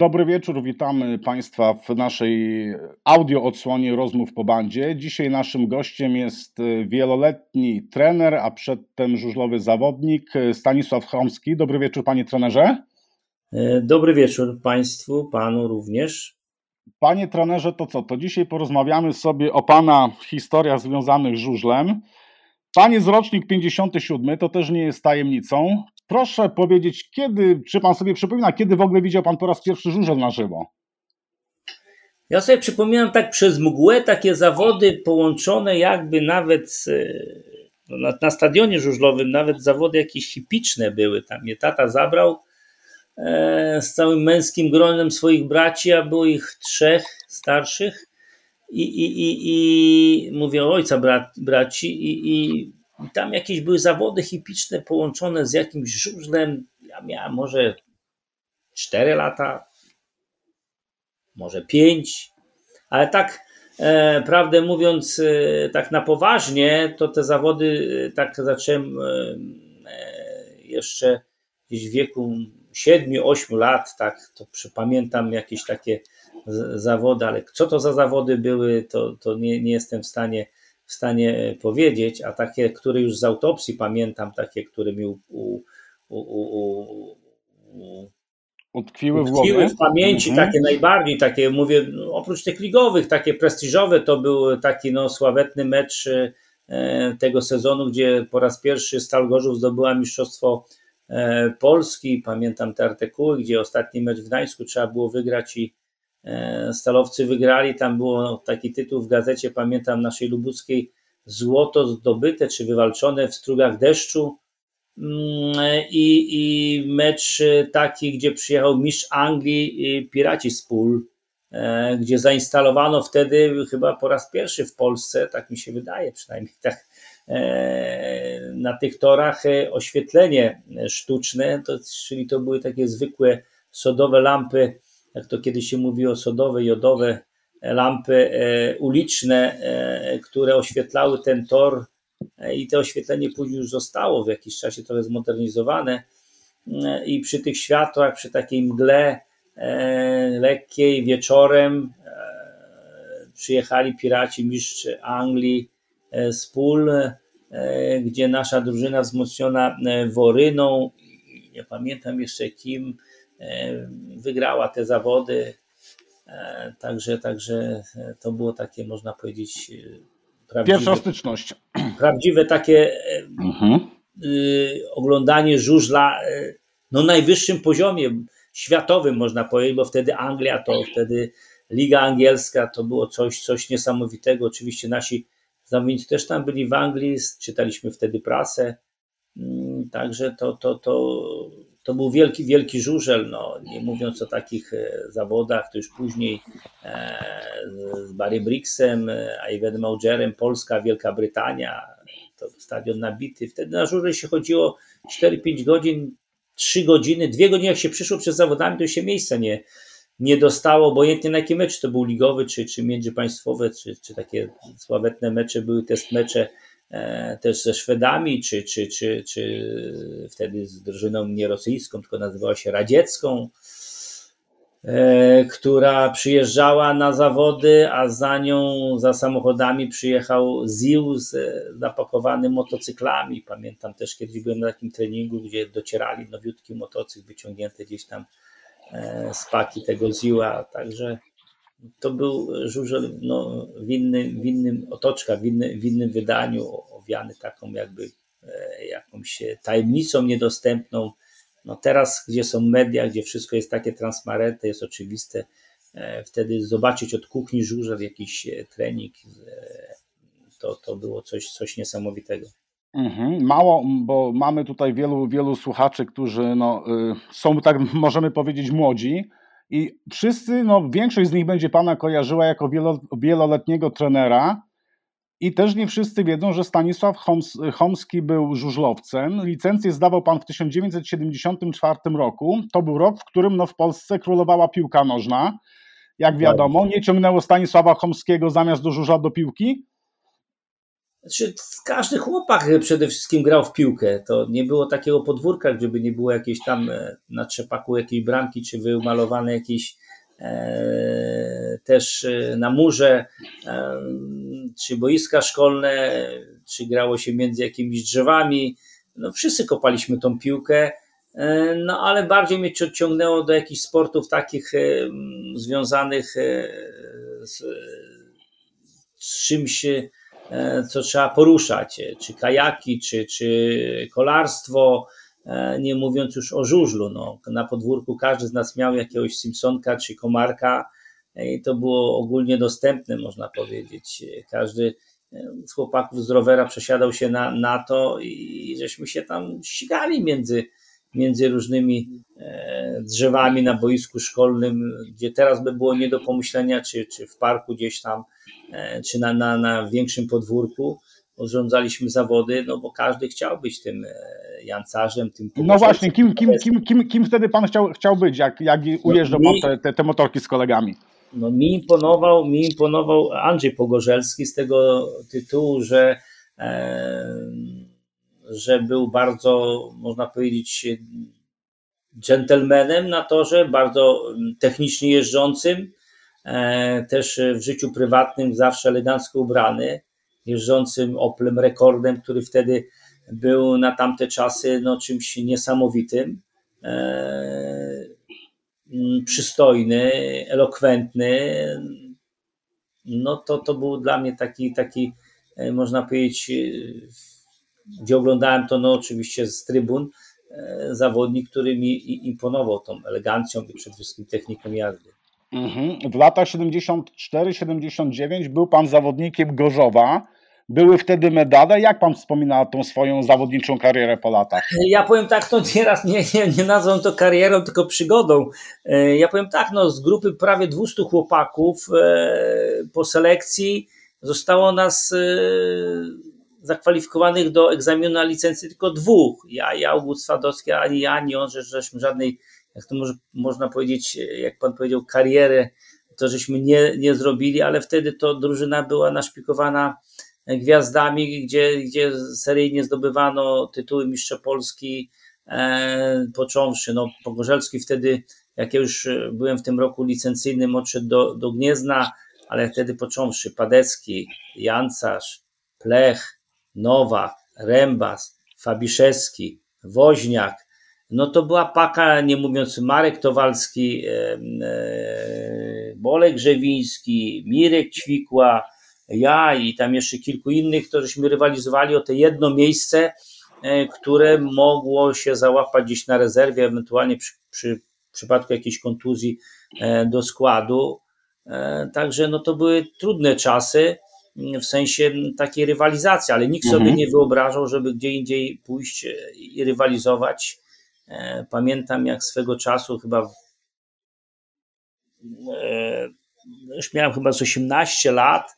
Dobry wieczór, witamy Państwa w naszej audio odsłonie rozmów po bandzie. Dzisiaj naszym gościem jest wieloletni trener, a przedtem żużlowy zawodnik Stanisław Chomski. Dobry wieczór, panie trenerze. Dobry wieczór Państwu, panu również. Panie trenerze, to co? To dzisiaj porozmawiamy sobie o pana historiach związanych z żużlem. Pan jest rocznik 57, to też nie jest tajemnicą. Proszę powiedzieć, kiedy, czy pan sobie przypomina, kiedy w ogóle widział pan po raz pierwszy żużel na żywo? Ja sobie przypominam tak przez mgłę takie zawody połączone jakby nawet no, na, na stadionie żużlowym, nawet zawody jakieś hipiczne były. Tam mnie tata zabrał e, z całym męskim gronem swoich braci, a było ich trzech starszych. I, i, i, i mówię ojca brat, braci i, i i tam jakieś były zawody hipiczne połączone z jakimś żużlem. Ja miałem może 4 lata, może 5, ale tak e, prawdę mówiąc, e, tak na poważnie, to te zawody e, tak zacząłem e, e jeszcze gdzieś w wieku 7-8 lat, tak, to pamiętam jakieś takie zawody, ale co to za zawody były, to, to nie, nie jestem w stanie w stanie e, powiedzieć, a takie, które już z autopsji pamiętam, takie, które mi u, u, u, utkwiły w głowie. w pamięci, mhm. takie najbardziej, takie mówię, no, oprócz tych ligowych, takie prestiżowe, to był taki no, sławetny mecz e, tego sezonu, gdzie po raz pierwszy Stal Gorzów zdobyła Mistrzostwo e, Polski. Pamiętam te artykuły, gdzie ostatni mecz w Gdańsku trzeba było wygrać i stalowcy wygrali, tam było taki tytuł w gazecie, pamiętam, naszej lubuckiej, złoto zdobyte czy wywalczone w strugach deszczu. Mm, i, i mecz taki, gdzie przyjechał mistrz Anglii Piraci z Pól, e, gdzie zainstalowano wtedy chyba po raz pierwszy w Polsce, tak mi się wydaje przynajmniej, tak, e, na tych torach oświetlenie sztuczne, to, czyli to były takie zwykłe sodowe lampy jak to kiedyś się mówiło, sodowe, jodowe lampy e, uliczne, e, które oświetlały ten tor e, i to oświetlenie później już zostało w jakimś czasie trochę zmodernizowane. I przy tych światłach, przy takiej mgle lekkiej wieczorem przyjechali piraci mistrz Anglii z pól, gdzie nasza drużyna wzmocniona Woryną, nie pamiętam jeszcze kim, E, wygrała te zawody. E, także, także to było takie, można powiedzieć, e, prawdziwe, Pierwsza styczność. Prawdziwe takie mhm. oglądanie żużla no najwyższym poziomie światowym, można powiedzieć, bo wtedy Anglia, to wtedy Liga Angielska to było coś, coś niesamowitego. Oczywiście nasi zawodnicy też tam byli w Anglii, czytaliśmy wtedy prasę. Mm, także to, to, to to był wielki, wielki żużel, no, nie mówiąc o takich e, zawodach, to już później e, z Barry Bricksem, e, Ivan Maugerem, Polska, Wielka Brytania, to stadion nabity. Wtedy na żużel się chodziło 4-5 godzin, 3 godziny, 2 godziny jak się przyszło przez zawodami, to się miejsca nie, nie dostało, obojętnie na jaki mecz to był ligowy, czy, czy międzypaństwowe, czy, czy takie sławetne mecze były test mecze E, też ze Szwedami, czy, czy, czy, czy wtedy z drużyną nie rosyjską, tylko nazywała się radziecką, e, która przyjeżdżała na zawody, a za nią, za samochodami przyjechał ZIL z zapakowany motocyklami. Pamiętam też kiedyś byłem na takim treningu, gdzie docierali nowiutki motocykl wyciągnięty gdzieś tam e, z paki tego ZIL-a, także to był żużel no, w, innym, w innym otoczka, w, inny, w innym wydaniu, owiany taką jakby e, jakąś tajemnicą niedostępną. No teraz, gdzie są media, gdzie wszystko jest takie transparentne, jest oczywiste, e, wtedy zobaczyć od kuchni żużel jakiś e, trening, to, to było coś, coś niesamowitego. Mhm. Mało, bo mamy tutaj wielu, wielu słuchaczy, którzy no, y, są, tak możemy powiedzieć, młodzi, i wszyscy, no większość z nich będzie pana kojarzyła jako wielo, wieloletniego trenera. I też nie wszyscy wiedzą, że Stanisław Choms, Chomski był żużlowcem. Licencję zdawał pan w 1974 roku. To był rok, w którym no, w Polsce królowała piłka nożna. Jak wiadomo, nie ciągnęło Stanisława Chomskiego zamiast do żużla do piłki? Znaczy, każdy chłopak przede wszystkim grał w piłkę. To nie było takiego podwórka, gdyby nie było jakieś tam e, na trzepaku jakiejś bramki, czy wymalowane jakieś e, też e, na murze, e, czy boiska szkolne, czy grało się między jakimiś drzewami. No, wszyscy kopaliśmy tą piłkę. E, no, ale bardziej mnie ciągnęło do jakichś sportów takich związanych z, czymś co trzeba poruszać, e, czy kajaki, czy, czy kolarstwo, e, nie mówiąc już o żużlu. No, na podwórku każdy z nas miał jakiegoś Simpsonka czy komarka i to było ogólnie dostępne, można powiedzieć. Każdy z chłopaków z rowera przesiadał się na, na to i żeśmy się tam ścigali między, między różnymi drzewami na boisku szkolnym, gdzie teraz by było nie do pomyślenia, czy, czy w parku gdzieś tam E, czy na, na, na większym podwórku urządzaliśmy zawody, no bo każdy chciał być tym e, jancarzem, tym No właśnie, kim, kim, kim, kim, kim wtedy pan chciał, chciał być, jak, jak ujeżdżał no, te, te, te motorki z kolegami? No mi imponował, mi imponował Andrzej Pogorzelski z tego tytułu, że, e, że był bardzo, można powiedzieć, dżentelmenem na torze, bardzo technicznie jeżdżącym, E, też w życiu prywatnym zawsze elegancko ubrany, jeżdżącym Oplem rekordem, który wtedy był na tamte czasy no, czymś niesamowitym. E, przystojny, elokwentny. No to, to był dla mnie taki, taki, e, można powiedzieć, gdzie oglądałem to, no oczywiście z trybun, zawodnik, który mi imponował tą elegancją i przede wszystkim techniką jazdy. Mhm. W latach 74-79 był pan zawodnikiem Gorzowa. Były wtedy medale. Jak pan wspomina tą swoją zawodniczą karierę po latach? Ja powiem tak, to nieraz nie, nie, nie nazwą to karierą, tylko przygodą. E, ja powiem tak, no, z grupy prawie 200 chłopaków e, po selekcji zostało nas e, zakwalifikowanych do egzaminu na licencję tylko dwóch. Ja, ja August Swadowski, ani ja, ani on, że żeśmy żadnej jak to może, można powiedzieć, jak pan powiedział, karierę, to żeśmy nie, nie zrobili, ale wtedy to drużyna była naszpikowana gwiazdami, gdzie, gdzie seryjnie zdobywano tytuły mistrza Polski, e, począwszy, no Pogorzelski wtedy, jak ja już byłem w tym roku licencyjnym, odszedł do, do Gniezna, ale wtedy począwszy Padecki, Jancarz, Plech, Nowa, Rembas, Fabiszewski, Woźniak, no to była paka, nie mówiąc Marek Towalski, e, e, Bolek Grzewiński, Mirek Ćwikła, ja i tam jeszcze kilku innych, którzyśmy rywalizowali o te jedno miejsce, e, które mogło się załapać gdzieś na rezerwie, ewentualnie przy, przy przypadku jakiejś kontuzji do składu. Także no to były trudne czasy w sensie takiej rywalizacji, ale nikt mhm. sobie nie wyobrażał, żeby gdzie indziej pójść i rywalizować E, pamiętam jak swego czasu chyba e, już miałem chyba z 18 lat,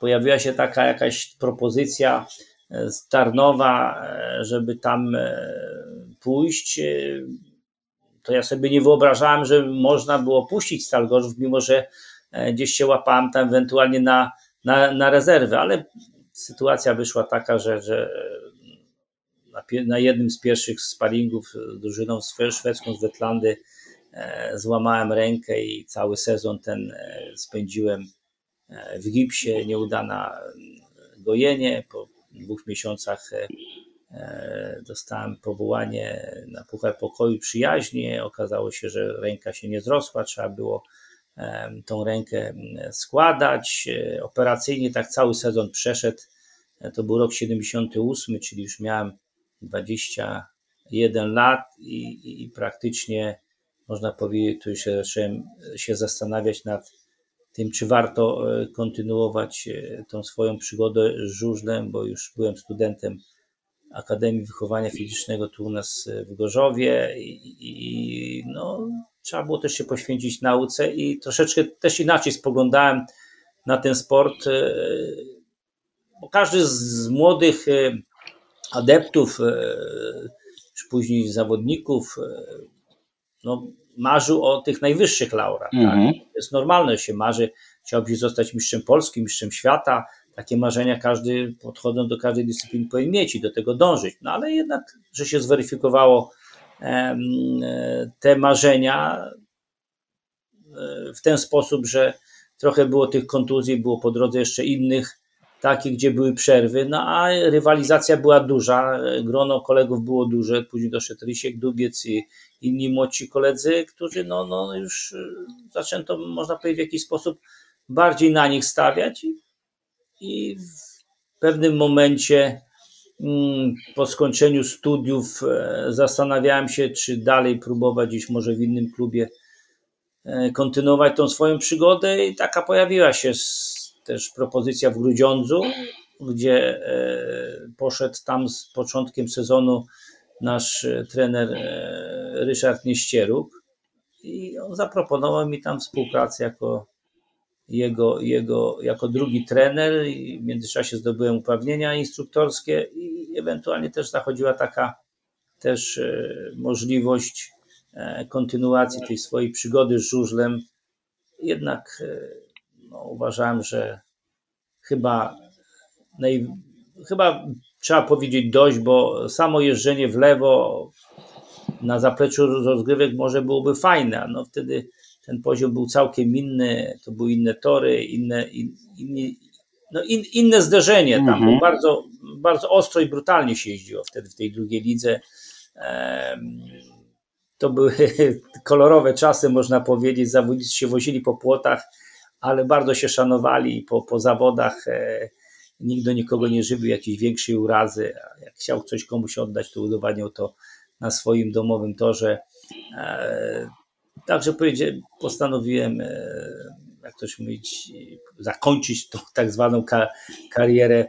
pojawiła się taka jakaś propozycja e, z Tarnowa, żeby tam pójść. To ja sobie nie wyobrażałem, że można było puścić Stal Gorzów, mimo że gdzieś się łapałem tam ewentualnie na, na, na rezerwę, ale sytuacja wyszła taka, że, że na, jednym z pierwszych sparingów z drużyną szwedzką z Wetlandy e, złamałem rękę i cały sezon ten e, spędziłem e, w gipsie, nieudana gojenie. Po dwóch miesiącach dostałem powołanie na Puchar Pokoju Przyjaźni. Okazało się, że ręka się nie zrosła, trzeba było tą rękę składać. Operacyjnie tak cały sezon przeszedł. To był rok 78, czyli już miałem 21 lat i, i praktycznie można powiedzieć, tu się zacząłem się zastanawiać nad tym, czy warto e, kontynuować e, tą swoją przygodę z żużlem, bo już byłem studentem Akademii Wychowania Fizycznego tu u nas e, w Gorzowie i, i no, trzeba było też się poświęcić nauce i troszeczkę też inaczej spoglądałem na ten sport, bo każdy z młodych adeptów, e, czy później zawodników, e, no, marzył o tych najwyższych laurach. Tak? Mhm. Tak? To jest normalne, że się marzy, chciałbyś zostać mistrzem Polski, mistrzem świata, takie marzenia każdy, podchodząc do każdej dyscypliny, powinien mieć i do tego dążyć. No ale jednak, że się zweryfikowało te marzenia e, w ten sposób, że trochę było tych kontuzji, było po drodze jeszcze innych takich, gdzie były przerwy, no a rywalizacja była duża, grono kolegów było duże, później doszedł Rysiek Dubiec i inni młodsi koledzy, którzy no, no już e, zaczęto, można powiedzieć, w jakiś sposób bardziej na nich stawiać i, i w pewnym momencie mm, po skończeniu studiów e, zastanawiałem się, czy dalej próbować gdzieś może w innym klubie e, kontynuować tą swoją przygodę i taka pojawiła się też propozycja w Grudziądzu, gdzie e, poszedł tam z początkiem sezonu nasz trener Ryszard Nieścieruk i on zaproponował mi tam współpracę jako jego, jego jako drugi trener i w międzyczasie zdobyłem uprawnienia instruktorskie i ewentualnie też zachodziła taka też e, możliwość e, kontynuacji tej swojej przygody z żużlem. Jednak e, no, uważałem, że chyba, naj, chyba trzeba powiedzieć dość, bo samo jeżdżenie w lewo na zapleczu rozgrywek może byłoby fajne, no wtedy ten poziom był całkiem inny, to były inne tory, inne, in, in, no in, inne zderzenie tam, mhm. bardzo, bardzo ostro i brutalnie się jeździło wtedy w tej drugiej lidze. To były kolorowe czasy, można powiedzieć. Zawodnicy się wozili po płotach, ale bardzo się szanowali po, po zawodach. E, nikt do nikogo nie żywił jakiejś większej urazy. Jak chciał coś komuś oddać, to udowadniał to na swoim domowym torze. E, Także postanowiłem, e, jak ktoś mówić, zakończyć tą tak zwaną karierę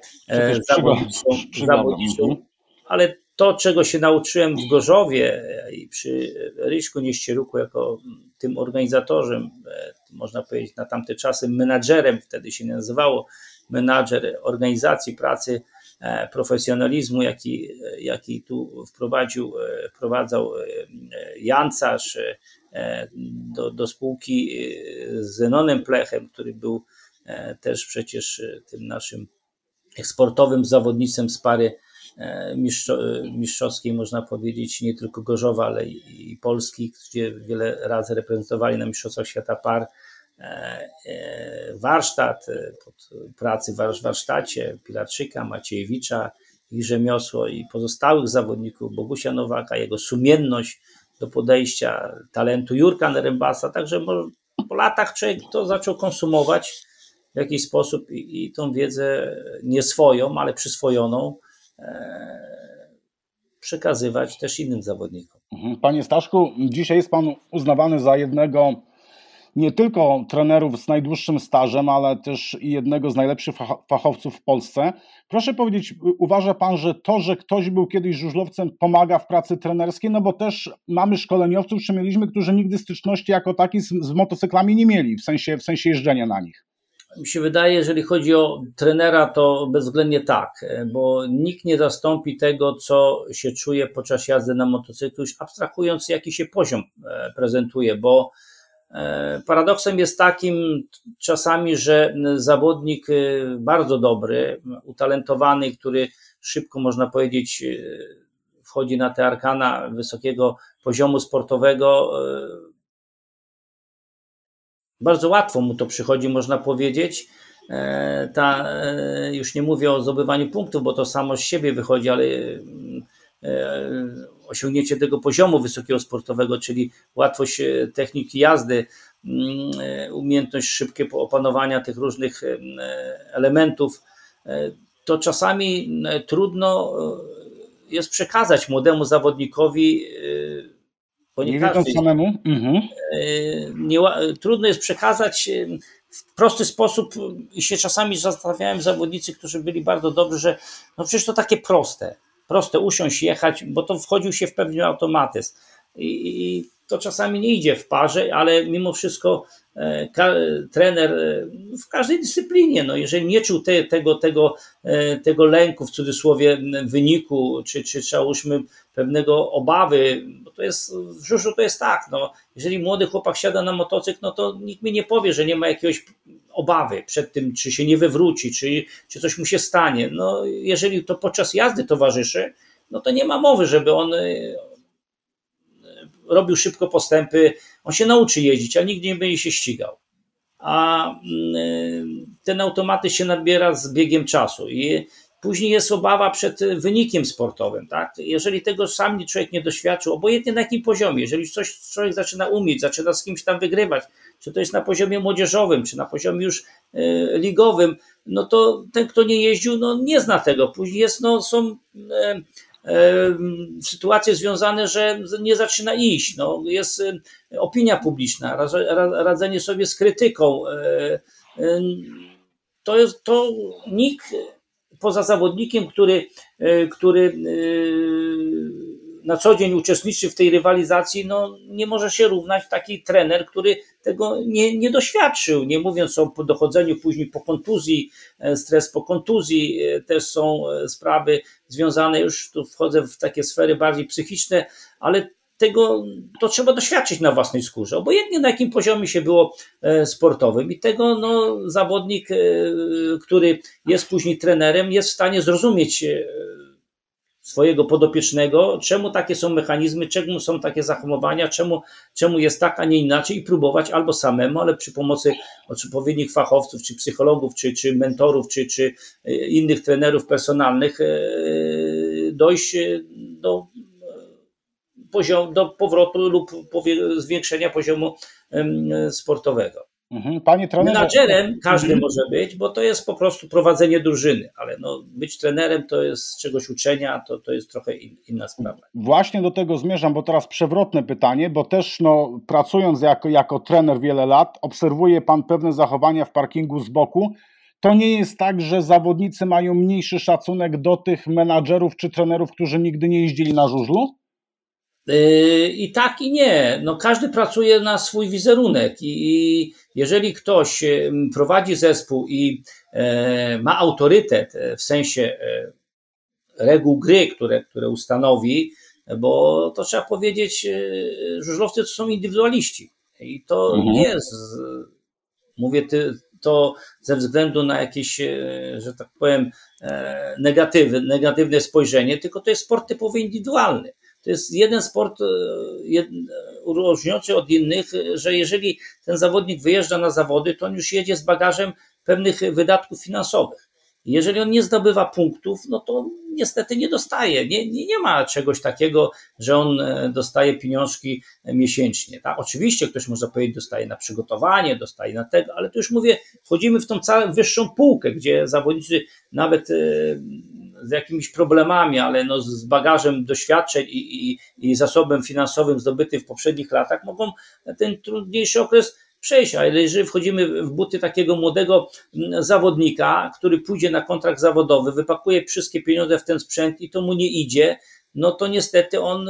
zawodniczą, zawodniczą. Mhm. Ale to, czego się nauczyłem w Gorzowie i przy Ryśku Nieścieruku jako tym organizatorem, e, można powiedzieć na tamte czasy menadżerem, wtedy się nazywało, menadżer organizacji pracy, profesjonalizmu, jaki, jaki tu wprowadził, wprowadzał Jancarz, E, do, do spółki e, z Zenonem Plechem, który był e, też przecież tym naszym eksportowym zawodnictwem z pary mistrzowskiej, można powiedzieć, nie tylko Gorzowa, ale i, Polski, gdzie wiele razy reprezentowali na Mistrzostwach Świata par. Warsztat, pod pracy w warsztacie Pilatrzyka, Maciejewicza, ich rzemiosło i pozostałych zawodników, Bogusia Nowaka, jego sumienność, do podejścia talentu Jurka Nerembasa, także po latach człowiek to zaczął konsumować w jakiś sposób i, i tą wiedzę nie swoją, ale przyswojoną. e, przekazywać też innym zawodnikom. Mhm. Panie Staszku, dzisiaj jest Pan uznawany za jednego nie tylko trenerów z najdłuższym stażem, ale też jednego z najlepszych fachowców w Polsce. Proszę powiedzieć, uważa Pan, że to, że ktoś był kiedyś żużlowcem, pomaga w pracy trenerskiej? No bo też mamy szkoleniowców, czy mieliśmy, którzy nigdy styczności jako taki z, z motocyklami nie mieli, w sensie, w sensie jeżdżenia na nich. Mi się wydaje, jeżeli chodzi o trenera, to bezwzględnie tak, bo nikt nie zastąpi tego, co się czuje podczas jazdy na motocyklu, już abstrahując, jaki się poziom e, prezentuje, bo E, paradoksem jest takim czasami, że zawodnik e, bardzo dobry, utalentowany, który szybko można powiedzieć e, wchodzi na te arkana wysokiego poziomu sportowego, bardzo łatwo mu to przychodzi, można powiedzieć. Ta, już nie mówię o zdobywaniu punktów, bo to samo z siebie wychodzi, ale osiągnięcie tego poziomu wysokiego sportowego, czyli łatwość e, techniki jazdy, mm, e, umiejętność szybkiego opanowania tych różnych e, elementów, to czasami trudno jest przekazać młodemu zawodnikowi, bo nie, nie każdy, samemu. Mhm. Nie, trudno jest przekazać w prosty sposób i się czasami zastanawiałem zawodnicy, którzy byli bardzo dobrzy, że no przecież to takie proste proste usiąść, jechać, bo to wchodził się w pewien automatyzm. I, I, to czasami nie idzie w parze, ale mimo wszystko e, trener e, w każdej dyscyplinie. No, jeżeli nie czuł te, tego, tego, tego lęku, w cudzysłowie, wyniku, czy, czy załóżmy pewnego obawy, bo to jest, w żużlu to jest tak, no, jeżeli młody chłopak siada na motocykl, no to nikt mi nie powie, że nie ma jakiegoś obawy przed tym, czy się nie wywróci, czy, czy coś mu się stanie. No, jeżeli to podczas jazdy towarzyszy, no to nie ma mowy, żeby on robił szybko postępy, on się nauczy jeździć, a nigdy nie będzie się ścigał. A mm, ten automaty się nabiera z biegiem czasu i później jest obawa przed wynikiem sportowym. Tak? Jeżeli tego sam człowiek nie doświadczył, obojętnie na jakim poziomie, jeżeli coś człowiek zaczyna umieć, zaczyna z kimś tam wygrywać, czy to jest na poziomie młodzieżowym, czy na poziomie już e, ligowym, no to ten, kto nie jeździł, no nie zna tego. Później jest, no, są e, sytuacje związane, że nie zaczyna iść. No, jest opinia publiczna, radzenie sobie z krytyką. E, to jest to nikt poza zawodnikiem, który, e, który e, na co dzień uczestniczy w tej rywalizacji, no nie może się równać taki trener, który tego nie, nie doświadczył. Nie mówiąc o dochodzeniu później po kontuzji, stres po kontuzji, też są sprawy związane, już tu wchodzę w takie sfery bardziej psychiczne, ale tego to trzeba doświadczyć na własnej skórze, obojętnie na jakim poziomie się było sportowym. I tego no, zawodnik, który jest później trenerem, jest w stanie zrozumieć swojego podopiecznego, czemu takie są mechanizmy, czemu są takie zahamowania, czemu, czemu jest tak, a nie inaczej i próbować albo samemu, ale przy pomocy odpowiednich fachowców, czy psychologów, czy, czy mentorów, czy, czy e, innych trenerów personalnych e, dojść do, poziom, do powrotu lub zwiększenia poziomu sportowego. Mhm. Panie trenerze. Menadżerem każdy mhm. może być, bo to jest po prostu prowadzenie drużyny, ale no, być trenerem to jest czegoś uczenia, to, to jest trochę in, inna sprawa. Właśnie do tego zmierzam, bo teraz przewrotne pytanie, bo też no, pracując jako, jako trener wiele lat, obserwuje Pan pewne zachowania w parkingu z boku. To nie jest tak, że zawodnicy mają mniejszy szacunek do tych menadżerów czy trenerów, którzy nigdy nie jeździli na żużlu? Yy, I tak i nie. No, każdy pracuje na swój wizerunek i jeżeli ktoś prowadzi zespół i e, ma autorytet e, w sensie e, reguł gry, które, które ustanowi, bo to trzeba powiedzieć, żużlowcy to są indywidualiści i to mhm. nie jest, mówię to ze względu na jakieś, że tak powiem, negatywne, negatywne spojrzenie, tylko to jest sport typowo indywidualny. To jest jeden sport różniący od innych, że jeżeli ten zawodnik wyjeżdża na zawody, to on już jedzie z bagażem pewnych wydatków finansowych. Jeżeli on nie zdobywa punktów, no to niestety nie dostaje. Nie, nie, nie ma czegoś takiego, że on e, dostaje pieniążki miesięcznie. Tak? Oczywiście ktoś może powiedzieć, dostaje na przygotowanie, dostaje na tego, ale to już mówię, wchodzimy w tą całą wyższą półkę, gdzie zawodnicy nawet e, z jakimiś problemami, ale no z bagażem doświadczeń i, i, i zasobem finansowym zdobytym w poprzednich latach mogą ten trudniejszy okres przejść, ale jeżeli wchodzimy w buty takiego młodego zawodnika, który pójdzie na kontrakt zawodowy, wypakuje wszystkie pieniądze w ten sprzęt i to mu nie idzie, no to niestety on,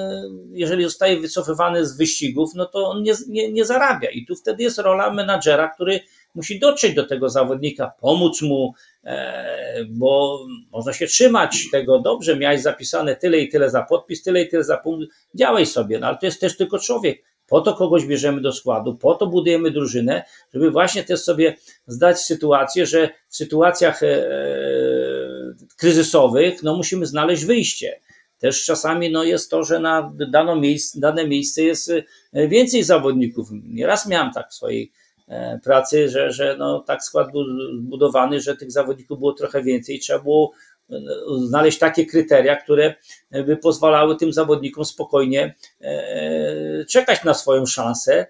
jeżeli zostaje wycofywany z wyścigów, no to on nie, nie, nie zarabia. I tu wtedy jest rola menadżera, który musi dotrzeć do tego zawodnika, pomóc mu, e, bo można się trzymać tego, dobrze, miałeś zapisane tyle i tyle za podpis, tyle i tyle za punkt, działaj sobie, no ale to jest też tylko człowiek. Po to kogoś bierzemy do składu, po to budujemy drużynę, żeby właśnie też sobie zdać sytuację, że w sytuacjach e, kryzysowych no, musimy znaleźć wyjście. Też czasami no, jest to, że na dane miejsce, dane miejsce jest e, więcej zawodników. Nieraz miałem tak w swojej e, pracy, że, że no, tak skład był zbudowany, że tych zawodników było trochę więcej trzeba było znaleźć takie kryteria, które by pozwalały tym zawodnikom spokojnie e, czekać na swoją szansę,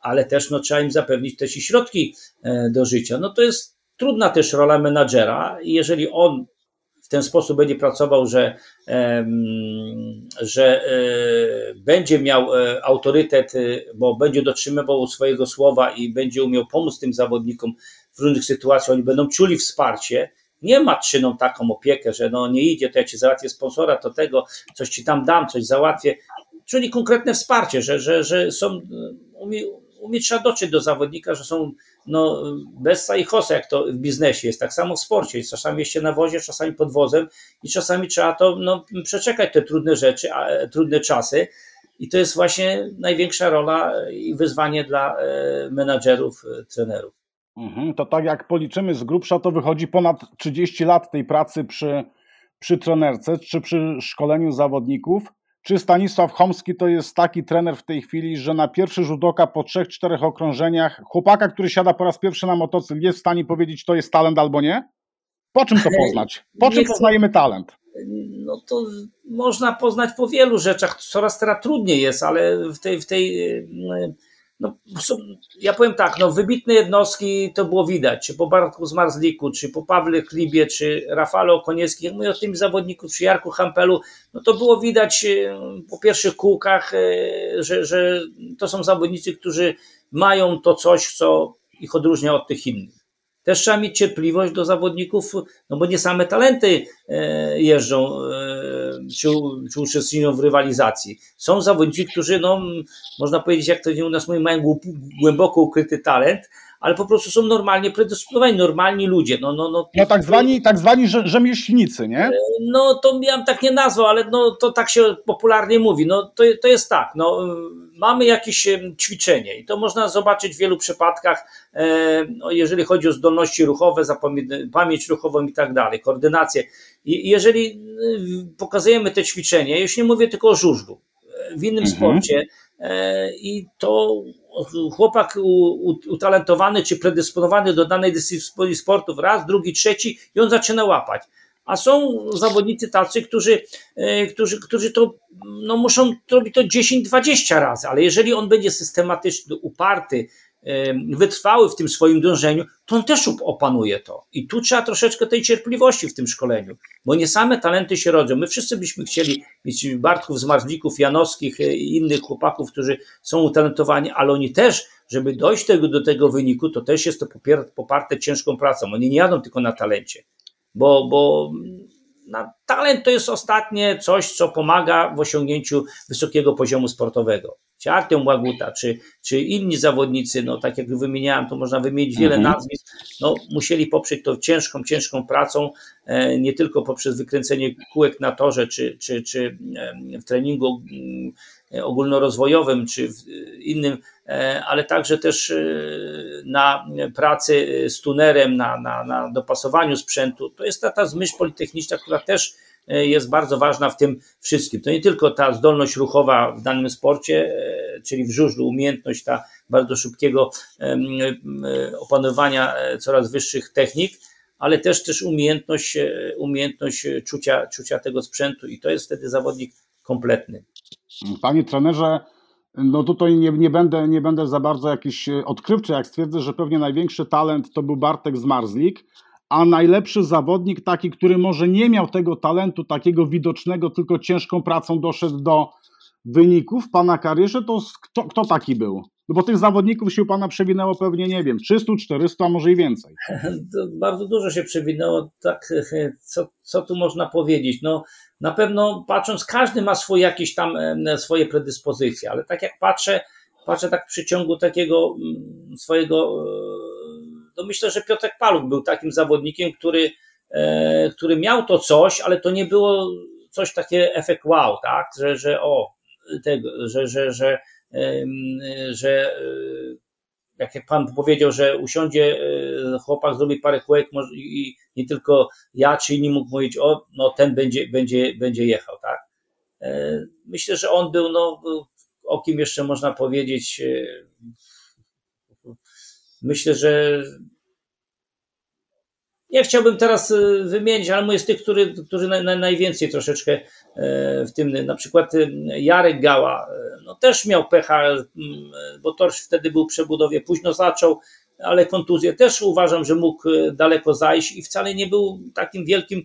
ale też no, trzeba im zapewnić też i środki e, do życia. No to jest trudna też rola menadżera i jeżeli on ten sposób będzie pracował, że, że e, będzie miał autorytet, bo będzie dotrzymywał swojego słowa i będzie umiał pomóc tym zawodnikom w różnych sytuacjach, oni będą czuli wsparcie, nie matczyną taką opiekę, że no nie idzie, to ja ci załatwię sponsora, to tego, coś ci tam dam, coś załatwię. Czyli konkretne wsparcie, że, że, że są umieć trzeba dotrzeć do zawodnika, że są no, bessa i hosa, jak to w biznesie jest, tak samo w sporcie. Czasami się na wozie, czasami pod wozem i czasami trzeba to no, przeczekać te trudne rzeczy, trudne czasy. I to jest właśnie największa rola i wyzwanie dla e, menadżerów, e, trenerów. Mhm, to tak jak policzymy z grubsza, to wychodzi ponad 30 lat tej pracy przy, przy trenerce czy przy szkoleniu zawodników. Czy Stanisław Chomski to jest taki trener w tej chwili, że na pierwszy rzut oka po trzech, czterech okrążeniach chłopaka, który siada po raz pierwszy na motocykl, jest w stanie powiedzieć, to jest talent albo nie? Po czym to poznać? Po czym poznajemy talent? No to można poznać po wielu rzeczach. Coraz teraz trudniej jest, ale w tej, w tej no, ja powiem tak, no, wybitne jednostki to było widać, czy po Bartku Zmarzliku, czy po Pawle Klibie, czy Rafale Okonieckim, jak mówię o tym zawodniku, czy Jarku Hampelu, no to było widać e, po pierwszych kółkach, e, że, że to są zawodnicy, którzy mają to coś, co ich odróżnia od tych innych. Też trzeba mieć cierpliwość do zawodników, no bo nie same talenty e, jeżdżą czy, czy uczestniczą w rywalizacji. Są zawodnicy, którzy, no, można powiedzieć, jak to u nas mówi, mają głęboko ukryty talent, ale po prostu są normalnie predysponowani, normalni ludzie. No, no, no, no tak zwani, tak zwani rzemieślnicy, nie? No to ja bym tak nie nazwał, ale no, to tak się popularnie mówi. No to, to jest tak, no, mamy jakieś ćwiczenie i to można zobaczyć w wielu przypadkach, e, no, jeżeli chodzi o zdolności ruchowe, pamięć ruchową i tak dalej, koordynację. Jeżeli y, pokazujemy te ćwiczenie, już nie mówię tylko o żużlu, w innym mhm. sporcie e, i to chłopak utalentowany czy predysponowany do danej dyscypliny sportów raz, drugi, trzeci i on zaczyna łapać. A są zawodnicy tacy, którzy, e, którzy, którzy to no muszą robić to 10-20 razy, ale jeżeli on będzie systematyczny, uparty, wytrwały w tym swoim dążeniu, to on też opanuje to. I tu trzeba troszeczkę tej cierpliwości w tym szkoleniu, bo nie same talenty się rodzą. My wszyscy byśmy chcieli mieć Bartków, Zmarzlików, Janowskich e, i innych chłopaków, którzy są utalentowani, ale oni też, żeby dojść tego, do tego wyniku, to też jest to poparte ciężką pracą. Oni nie jadą tylko na talencie, bo, bo na talent to jest ostatnie coś, co pomaga w osiągnięciu wysokiego poziomu sportowego czy Artem Łaguta, czy, czy inni zawodnicy, no tak jak wymieniałem, to można wymienić wiele mhm. nazwisk, no musieli poprzeć to ciężką, ciężką pracą, e, nie tylko poprzez wykręcenie kółek na torze, czy, czy, czy w treningu e, ogólnorozwojowym, czy w innym, e, ale także też na pracy z tunerem, na, na, na dopasowaniu sprzętu. To jest ta, ta zmyśl politechniczna, która też jest bardzo ważna w tym wszystkim. To nie tylko ta zdolność ruchowa w danym sporcie, e, czyli w żużlu, umiejętność ta bardzo szybkiego e, opanowania coraz wyższych technik, ale też też umiejętność, umiejętność czucia, czucia tego sprzętu i to jest wtedy zawodnik kompletny. Panie trenerze, no tutaj nie, nie, będę, nie będę za bardzo jakiś odkrywczy, jak stwierdzę, że pewnie największy talent to był Bartek Zmarzlik, a najlepszy zawodnik, taki, który może nie miał tego talentu takiego widocznego, tylko ciężką pracą doszedł do wyników pana karierze, to kto, kto taki był? No bo tych zawodników się u pana przewinęło pewnie, nie wiem, 300, 400, a może i więcej. Bardzo dużo się przewinęło, tak, co, co tu można powiedzieć? No, na pewno patrząc, każdy ma swoje jakieś tam swoje predyspozycje, ale tak jak patrzę, patrzę tak w przeciągu takiego mm, swojego to myślę, że Piotrek Paluk był takim zawodnikiem, który, e, który miał to coś, ale to nie było coś takie efekt wow, tak, że, że o, że, że, że, że e, jak, jak pan powiedział, że usiądzie e, chłopak, zrobi parę kółek i nie tylko ja czy inni mógł mówić, o, no ten będzie, będzie, będzie jechał, tak. Myślę, że on był, no, o kim jeszcze można powiedzieć, myślę, że nie chciałbym teraz y, wymienić, ale mój jest tych, który, którzy na, najwięcej troszeczkę e, w tym, na przykład y, Jarek Gała, e, no też miał pecha, bo Torś wtedy był w przebudowie, późno zaczął, ale kontuzję też uważam, że mógł e, daleko zajść i wcale nie był takim wielkim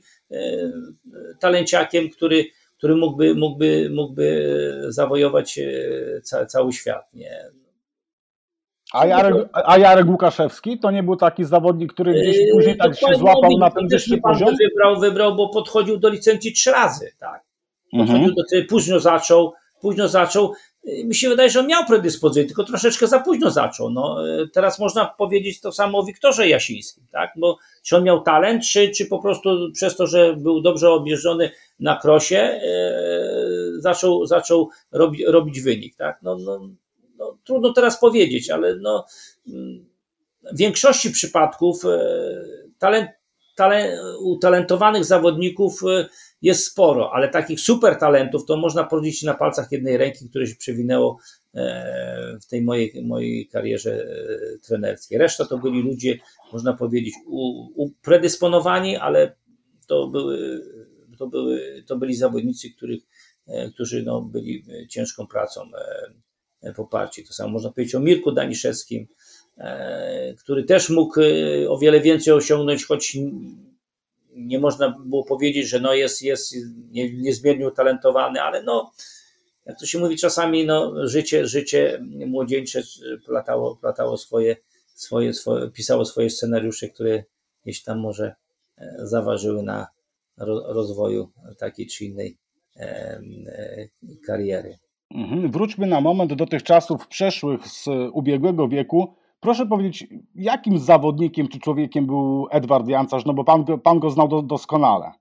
talenciakiem, który, który mógłby, mógłby, mógłby zawojować cały świat. Nie? A Jarek, a Jarek Łukaszewski to nie był taki zawodnik, który gdzieś yy, później tak się złapał na ten wyższy poziom? Wybrał, wybrał, bo podchodził do licencji trzy razy, tak. Podchodził mhm. do późno zaczął, późno zaczął. mi się wydaje, że on miał predyspozycję, tylko troszeczkę za późno zaczął. No, teraz można powiedzieć to samo o Wiktorze Jasińskim, tak? Bo czy on miał talent, czy, czy po prostu przez to, że był dobrze objeżdżony na krosie, e, zaczął, zaczął robi, robić wynik, tak? No, no, no, trudno teraz powiedzieć, ale no, w większości przypadków e, talent, talent, utalentowanych zawodników e, jest sporo, ale takich super talentów to można policzyć na palcach jednej ręki, które się przewinęło e, w tej mojej, mojej karierze trenerskiej. Reszta to byli ludzie, można powiedzieć, upredysponowani, ale to były, to były, to byli zawodnicy, których, którzy no, byli ciężką pracą poparci. To samo można powiedzieć o Mirku Daniszewskim, E, który też mógł e, o wiele więcej osiągnąć, choć nie można było powiedzieć, że no jest, jest niezmiernie utalentowany, ale no, jak to się mówi czasami, no, życie, życie młodzieńcze platało, platało swoje, swoje, swoje, pisało swoje scenariusze, które gdzieś tam może e, zaważyły na rozwoju takiej czy innej kariery. Mhm. Wróćmy na moment do tych czasów przeszłych z ubiegłego wieku. Proszę powiedzieć, jakim zawodnikiem czy człowiekiem był Edward Jancarz, no bo pan, pan go znał do, doskonale.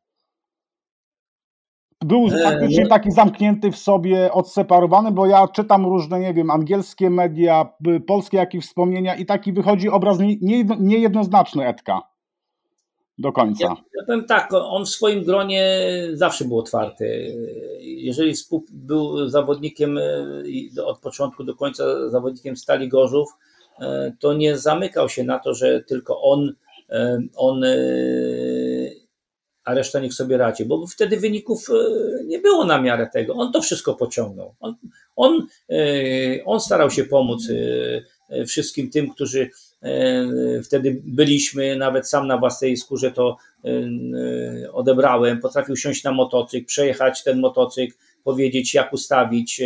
Był e, faktycznie no. taki zamknięty w sobie, odseparowany, bo ja czytam różne, nie wiem, angielskie media, polskie jakieś wspomnienia i taki wychodzi obraz niejednoznaczny nie Edka do końca. Ja, ja powiem tak, on w swoim gronie zawsze był otwarty. Jeżeli był zawodnikiem e, od początku do końca zawodnikiem Stali Gorzów, E, to nie zamykał się na to, że tylko on, e, on a reszta niech sobie radzi, bo wtedy wyników nie było na miarę tego. On to wszystko pociągnął. On, on, on starał się pomóc wszystkim tym, którzy wtedy byliśmy, nawet sam na własnej skórze to odebrałem. Potrafił siąść na motocykl, przejechać ten motocykl, powiedzieć jak ustawić,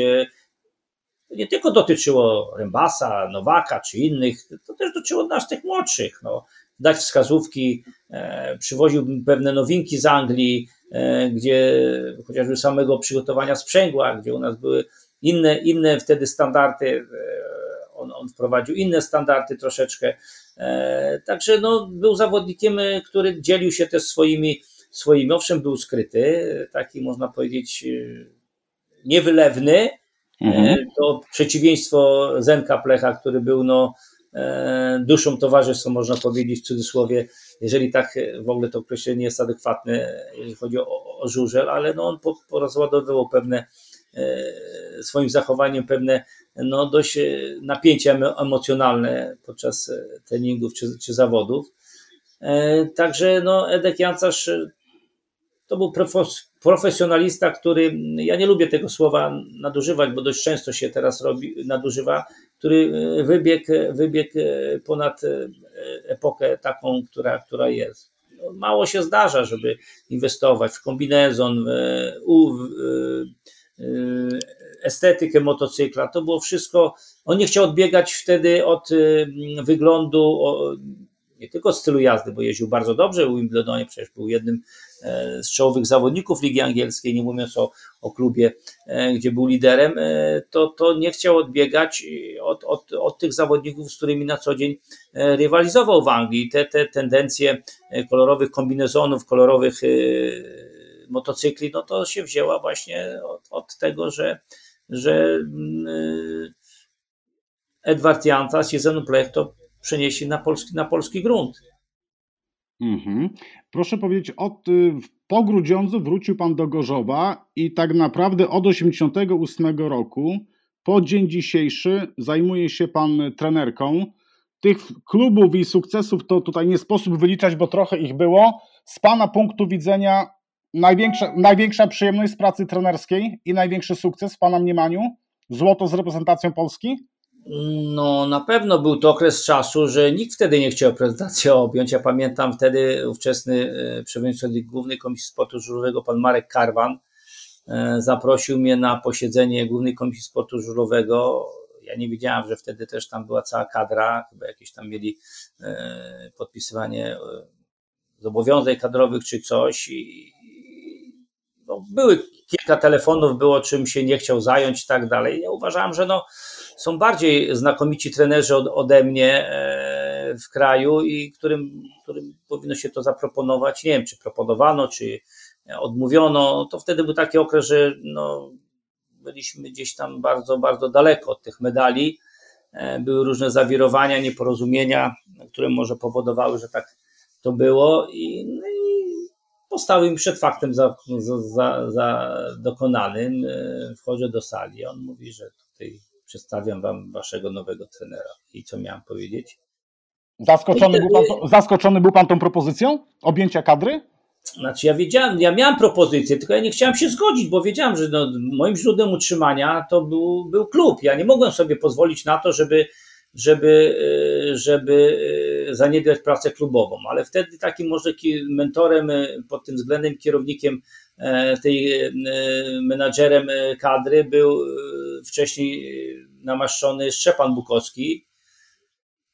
nie tylko dotyczyło Rembasa, Nowaka czy innych, to też dotyczyło nas tych młodszych. No, dać wskazówki, e, przywoził pewne nowinki z Anglii, e, gdzie chociażby samego przygotowania sprzęgła, gdzie u nas były inne, inne wtedy standardy, e, on, on wprowadził inne standardy troszeczkę. E, także no, był zawodnikiem, e, który dzielił się też swoimi, swoimi, owszem, był skryty, taki można powiedzieć e, niewylewny, Mhm. To przeciwieństwo Zenka Plecha, który był no, duszą towarzystwa, można powiedzieć w cudzysłowie, jeżeli tak w ogóle to określenie jest adekwatne, jeżeli chodzi o, o żużel, ale no on porozładowywał pewne swoim zachowaniem pewne no, dość napięcia emocjonalne podczas treningów czy, czy zawodów. Także no, Edek Jancarz to był profesjonalista, który, ja nie lubię tego słowa nadużywać, bo dość często się teraz robi, nadużywa, który e, wybiegł, wybiegł e, ponad e, epokę taką, która, która jest. No, mało się zdarza, żeby inwestować w kombinezon, w, estetykę motocykla. To było wszystko. On nie chciał odbiegać wtedy od wyglądu, nie tylko stylu jazdy, bo jeździł bardzo dobrze w Wimbledonie, przecież był jednym E, z czołowych zawodników Ligi Angielskiej, nie mówiąc o, o klubie, e, gdzie był liderem, e, to, to nie chciał odbiegać od, od, od tych zawodników, z którymi na co dzień rywalizował w Anglii. Te, te tendencje kolorowych kombinezonów, kolorowych motocykli, no to się wzięła właśnie od, od tego, że, że mm, Edward Jantas i Zenu to przenieśli na polski, na polski grunt. Mhm. Proszę powiedzieć, od, y, po Grudziądzu wrócił Pan do Gorzowa i tak naprawdę od 1988 roku po dzień dzisiejszy zajmuje się Pan trenerką. Tych klubów i sukcesów to tutaj nie sposób wyliczać, bo trochę ich było. Z Pana punktu widzenia największa, największa przyjemność z pracy trenerskiej i największy sukces w Pana mniemaniu? Złoto z reprezentacją Polski? No, na pewno był to okres czasu, że nikt wtedy nie chciał prezentacji objąć. Ja pamiętam wtedy ówczesny e, przewodniczący Głównej Komisji Sportu Żurowego, pan Marek Karwan, e, zaprosił mnie na posiedzenie Głównej Komisji Sportu Żurowego. Ja nie wiedziałem, że wtedy też tam była cała kadra, chyba jakieś tam mieli e, podpisywanie zobowiązań kadrowych czy coś. I, no, były kilka telefonów było, czym się nie chciał zająć i tak dalej. Ja uważałem, że no, są bardziej znakomici trenerzy od, ode mnie e, w kraju i którym, którym powinno się to zaproponować. Nie wiem, czy proponowano, czy odmówiono. To wtedy był taki okres, że no, byliśmy gdzieś tam bardzo, bardzo daleko od tych medali. E, były różne zawirowania, nieporozumienia, które może powodowały, że tak to było. I, no postawił mi przed faktem za, za, za dokonanym. E, wchodzę do sali. On mówi, że tutaj przedstawiam wam waszego nowego trenera. I co miałem powiedzieć? Zaskoczony, był pan, zaskoczony był pan tą propozycją objęcia kadry? Znaczy ja wiedziałem, ja miałem propozycję, tylko ja nie chciałem się zgodzić, bo wiedziałem, że no, moim źródłem utrzymania to był, był klub. Ja nie mogłem sobie pozwolić na to, żeby, żeby, e, żeby e, zaniedbać pracę klubową, ale wtedy takim może mentorem e, pod tym względem kierownikiem tej menadżerem kadry był wcześniej namaszczony Szczepan Bukowski,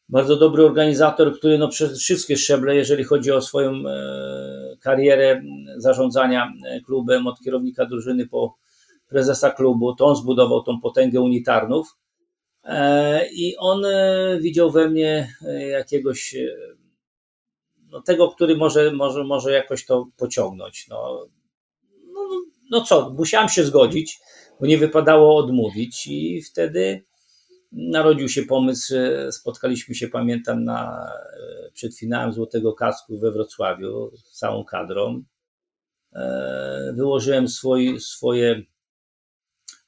bardzo dobry organizator, który no przez wszystkie szczeble, jeżeli chodzi o swoją e, karierę zarządzania e, klubem, od kierownika drużyny po prezesa klubu, to on zbudował tą potęgę unitarnów. e, i on widział we mnie jakiegoś no, tego, który może, może, może jakoś to pociągnąć. No, no, no co, musiałem się zgodzić, bo nie wypadało odmówić i wtedy narodził się pomysł, spotkaliśmy się, pamiętam, na, e, przed finałem Złotego Kasku we Wrocławiu z całą kadrą. E, wyłożyłem swój, swoje,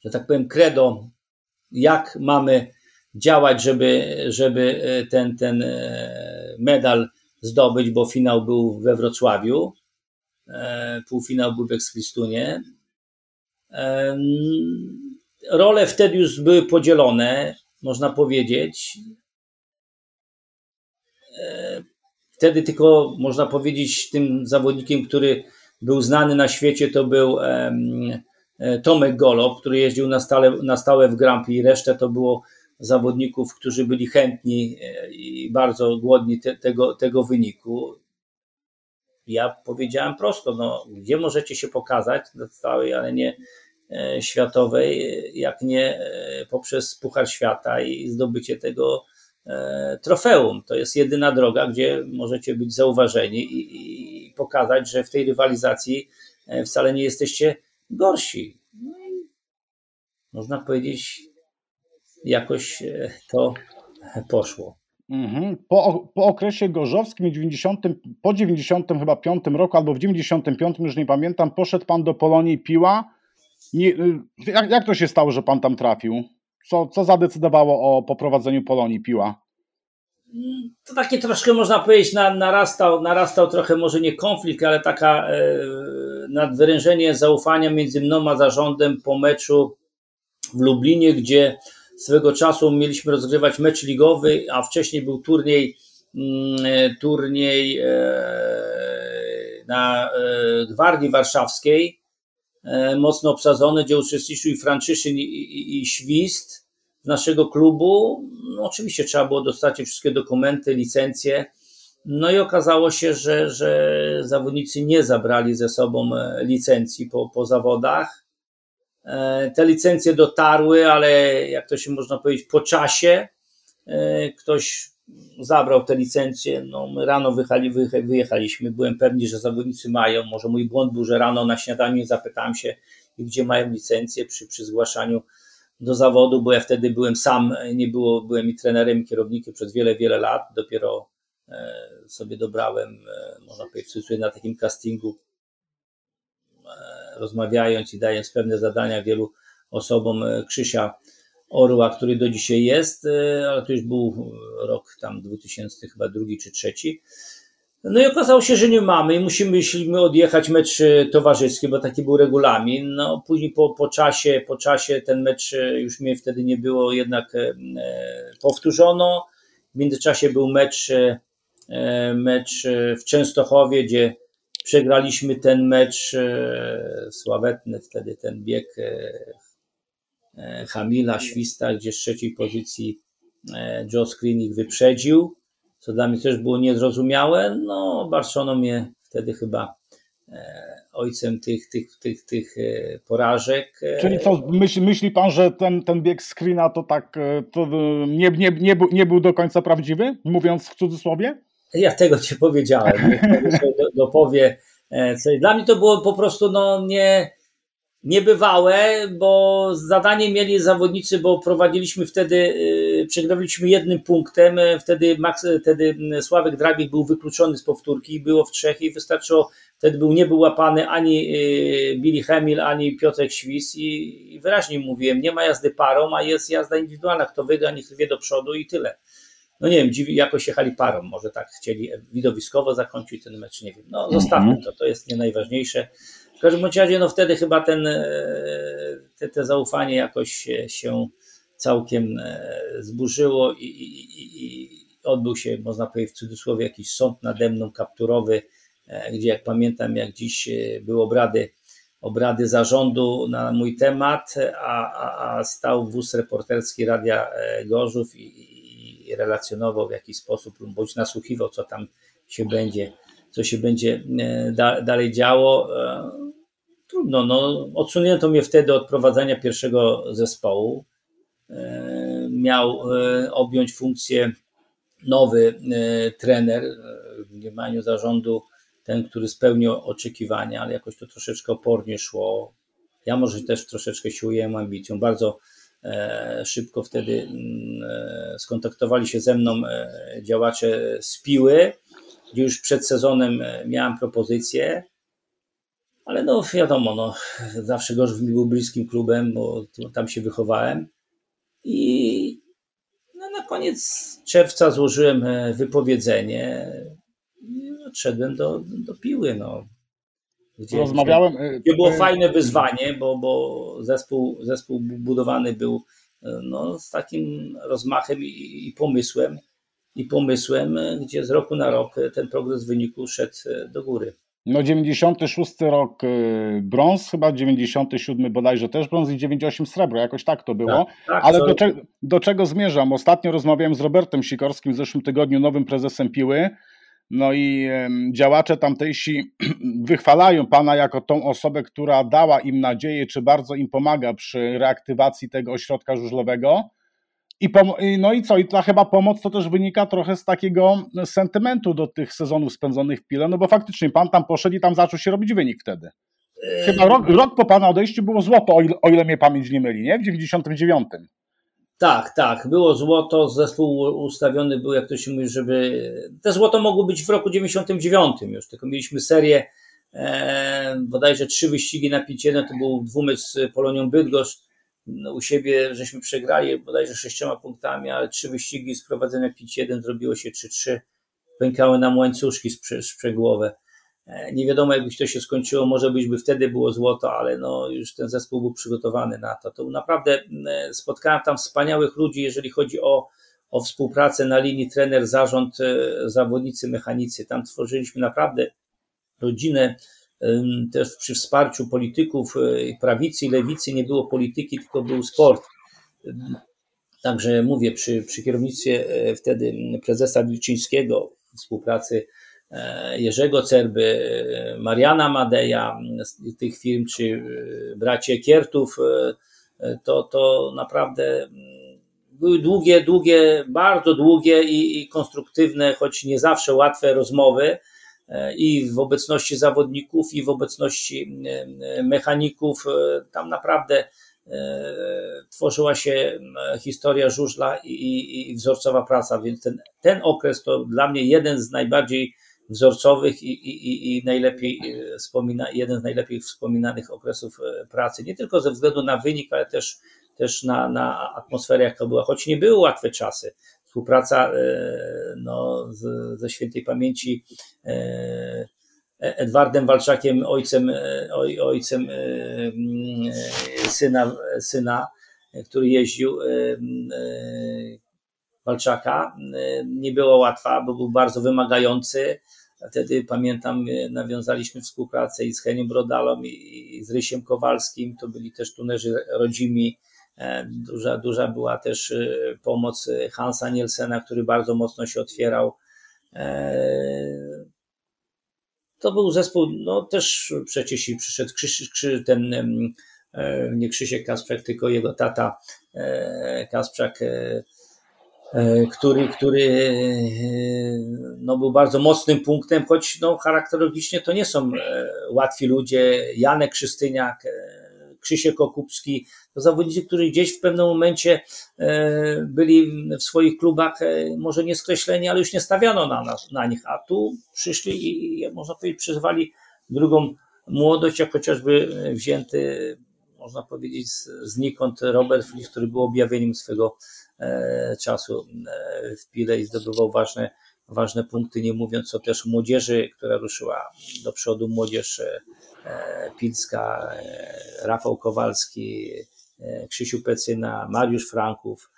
że tak powiem, credo, jak mamy działać, żeby, żeby e, ten, ten medal zdobyć, bo finał był we Wrocławiu, półfinał był w Eksklistunie. Role wtedy już były podzielone można powiedzieć. E, wtedy tylko można powiedzieć tym zawodnikiem, który był znany na świecie, to był e, Tomek Golob, który jeździł na stałe, na stałe w Grand Prix. Resztę to było zawodników, którzy byli chętni e, i bardzo głodni te, tego, tego wyniku. Ja powiedziałem prosto, no, gdzie możecie się pokazać na stałej arenie E, światowej, jak nie e, poprzez Puchar Świata i zdobycie tego e, trofeum. To jest jedyna droga, gdzie możecie być zauważeni i, i pokazać, że w tej rywalizacji wcale nie jesteście gorsi. No można powiedzieć, jakoś to poszło. Mhm. Po, po okresie gorzowskim 90, po 90 chyba 5 roku albo w 95 już nie pamiętam, poszedł pan do Polonii Piła nie, y, jak, jak to się stało, że pan tam trafił? Co, co zadecydowało o poprowadzeniu Polonii Piła? To takie troszkę można powiedzieć, na, narastał, narastał trochę może nie konflikt, ale taka e, nadwyrężenie zaufania między mną a zarządem po meczu w Lublinie, gdzie swego czasu mieliśmy rozgrywać mecz ligowy, a wcześniej był turniej, mm, e, turniej e, na e, Gwardii Warszawskiej mocno obsadzone, gdzie uczestniczył i Franciszyn i, i, i Świst z naszego klubu. No, oczywiście trzeba było dostać wszystkie dokumenty, licencje. No i okazało się, że, że zawodnicy nie zabrali ze sobą e, licencji po, po zawodach. E, te licencje dotarły, ale jak to się można powiedzieć, po czasie ktoś zabrał te licencje. No, my rano wyjechali, wyjechaliśmy, byłem pewny, że zawodnicy mają. Może mój błąd był, że rano na śniadaniu zapytałem się, gdzie mają licencje przy, przy zgłaszaniu do zawodu, bo ja wtedy byłem sam, nie było, byłem i trenerem, i kierownikiem przez wiele, wiele lat. Dopiero e, sobie dobrałem, e, można powiedzieć, na takim castingu, e, rozmawiając i dając pewne zadania wielu osobom Krzysia Orła, który do dzisiaj jest, e, ale to już był rok tam 2000 chyba drugi czy trzeci. No i okazało się, że nie mamy i musimy, odjechać mecz e, towarzyski, bo taki był regulamin. No później po, po czasie, po czasie ten mecz e, już mnie wtedy nie było, jednak powtórzono. W międzyczasie był mecz, mecz w Częstochowie, gdzie przegraliśmy ten mecz sławetny wtedy ten bieg E, Hamila, Śwista, gdzie z trzeciej pozycji e, Joe Screen ich wyprzedził, co dla mnie też było niezrozumiałe. No, Barcelona mnie wtedy chyba e, ojcem tych, tych, tych, tych porażek. Czyli co, myśli, myśli pan, że ten, ten bieg screena to tak to nie, nie, nie, był, nie był do końca prawdziwy, mówiąc w cudzysłowie? Ja tego nie powiedziałem. Niech dopowie. Dla mnie to było po prostu no, nie, niebywałe, bo zadanie mieli zawodnicy, bo prowadziliśmy wtedy, y, przegraliśmy jednym punktem, wtedy, Max, wtedy Sławek Drabik był wykluczony z powtórki, było w trzech i wystarczyło, wtedy był, nie był łapany ani y, Billy Hemil, ani Piotrek Świs i, i wyraźnie mówiłem, nie ma jazdy parą, a jest jazda indywidualna, kto wygra, niech wie do przodu i tyle. No nie wiem, dziwi, jakoś jechali parą, może tak chcieli widowiskowo zakończyć ten mecz, nie wiem. No zostawmy to, to jest nie najważniejsze. W każdym razie, no wtedy chyba ten, e, te, te zaufanie jakoś się, całkiem e, zburzyło i, i, i, odbył się, można powiedzieć w cudzysłowie, jakiś sąd nade mną kapturowy, e, gdzie jak pamiętam, jak dziś były obrady, obrady zarządu na mój temat, a, a, a stał wóz reporterski Radia Gorzów i relacjonował w jakiś sposób, bądź nasłuchiwał, co tam się będzie, co się będzie da, dalej działo trudno. No, odsunięto mnie wtedy od prowadzenia pierwszego zespołu. E, miał e, objąć funkcję nowy e, trener w mniemaniu zarządu, ten, który spełnił oczekiwania, ale jakoś to troszeczkę opornie szło. Ja może też troszeczkę się ujęłem ambicją. Bardzo szybko wtedy mm, skontaktowali się ze mną działacze z Piły, już przed sezonem miałem propozycję ale no wiadomo, no, zawsze Gorzów mi był bliskim klubem, bo tam się wychowałem. I no, na koniec czerwca złożyłem e, wypowiedzenie i odszedłem do, do piły. No. Gdzie, Rozmawiałem. Gdzie, było e, fajne wyzwanie, bo, bo zespół, zespół budowany był e, no, z takim rozmachem i, i pomysłem. I pomysłem, gdzie z roku na rok ten progres wyniku szedł do góry. No 96 rok brąz, chyba 97 bodajże też brąz i 98 srebro, jakoś tak to było. Tak, tak, Ale do, cze do, czego zmierzam? Ostatnio rozmawiałem z Robertem Sikorskim w zeszłym tygodniu, nowym prezesem Piły. No i działacze tamtejsi wychwalają pana jako tą osobę, która dała im nadzieję, czy bardzo im pomaga przy reaktywacji tego ośrodka żużlowego. I no i co? I ta chyba pomoc to też wynika trochę z takiego sentymentu do tych sezonów spędzonych w Pile, no bo faktycznie pan tam poszedł i tam zaczął się robić wynik wtedy. Chyba rok, rok po pana odejściu było złoto, o ile, o ile mnie pamięć nie myli, nie? W 99. Tak, tak, było złoto, zespół ustawiony był, jak to się mówi, żeby... Te złoto mogło być w roku 99 już, tylko mieliśmy serię, e, bodajże trzy wyścigi na 5-1, to był dwumecz z Polonią Bydgoszcz, no, u siebie żeśmy przegrali bodajże sześcioma punktami, ale trzy wyścigi z prowadzenia 5-1 zrobiło się 3-3. Pękały nam łańcuszki sprzęgłowe. E, nie wiadomo, jakby to się skończyło, może byś by wtedy było złoto, ale no, już ten zespół był przygotowany na to. To naprawdę e, spotkałem tam wspaniałych ludzi, jeżeli chodzi o, o współpracę na linii trener, zarząd, e, zawodnicy, mechanicy. Tam tworzyliśmy naprawdę rodzinę też przy wsparciu polityków prawicy i lewicy nie było polityki, tylko był sport. Także mówię, przy, przy kierownictwie wtedy prezesa Wilczyńskiego, współpracy Jerzego Cerby, Mariana Madeja z tych firm, czy bracie Kiertów, to, to naprawdę były długie, długie, bardzo długie i, i konstruktywne, choć nie zawsze łatwe rozmowy, i w obecności zawodników, i w obecności e, mechaników. E, tam naprawdę e, tworzyła się historia żużla i, i wzorcowa praca, więc ten, ten okres to dla mnie jeden z najbardziej wzorcowych i, i, i najlepiej wspomina, jeden z najlepiej wspominanych okresów pracy. Nie tylko ze względu na wynik, ale też, też na, na atmosferę, jaka była, choć nie były łatwe czasy współpraca e, no, z, ze świętej pamięci e, e, Edwardem Walczakiem, ojcem, oj, ojcem syna, syna, który jeździł Walczaka. Nie było łatwa, bo był bardzo wymagający. Wtedy pamiętam, nawiązaliśmy współpracę i z Henią Brodalą, i z Rysiem Kowalskim. To byli też tunerzy rodzimi E, duża, duża była też e, pomoc e, Hansa Nielsena, który bardzo mocno się otwierał. to był zespół, no też przecież i przyszedł ten, nie Krzysiek Kasprzak, tylko jego tata Kasprzak, który, który no, był bardzo mocnym punktem, choć no, charakterologicznie to nie są łatwi ludzie. Janek Krzystyniak, Krzysiek Okupski, to zawodnicy, którzy gdzieś w pewnym momencie e, byli w swoich klubach e, może nie skreśleni, ale już nie stawiano na, na, na nich, a tu przyszli i można powiedzieć przeżywali drugą młodość, jak chociażby wzięty można powiedzieć znikąd Robert Fliss, który był objawieniem swego e, czasu w Pile i zdobywał ważne, ważne punkty, nie mówiąc o też młodzieży, która ruszyła do przodu, młodzież Pilska, Rafał Kowalski, E, Krzysiu Pecyna, Mariusz Franków.